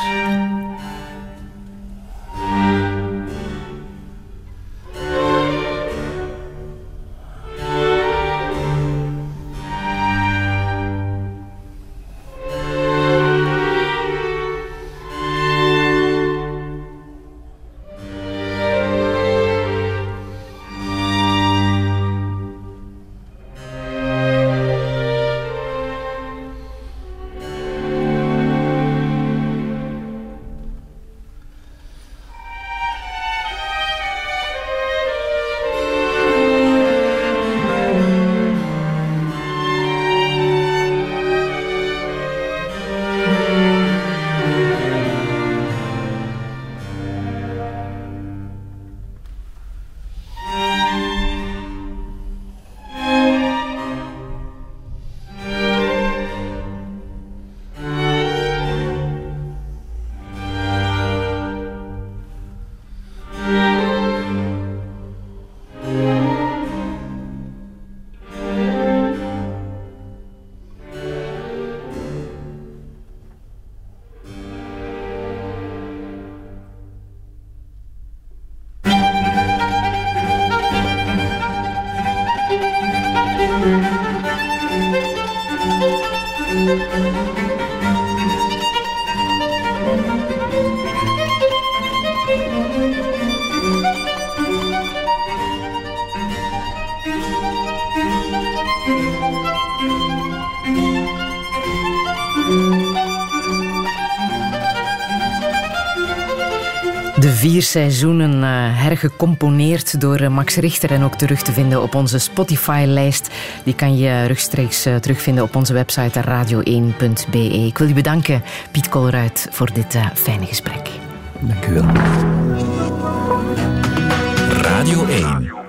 Seizoenen uh, hergecomponeerd door uh, Max Richter en ook terug te vinden op onze Spotify-lijst. Die kan je rechtstreeks uh, terugvinden op onze website radio1.be. Ik wil je bedanken, Piet Kolruit, voor dit fijne gesprek. Dank u wel. Radio 1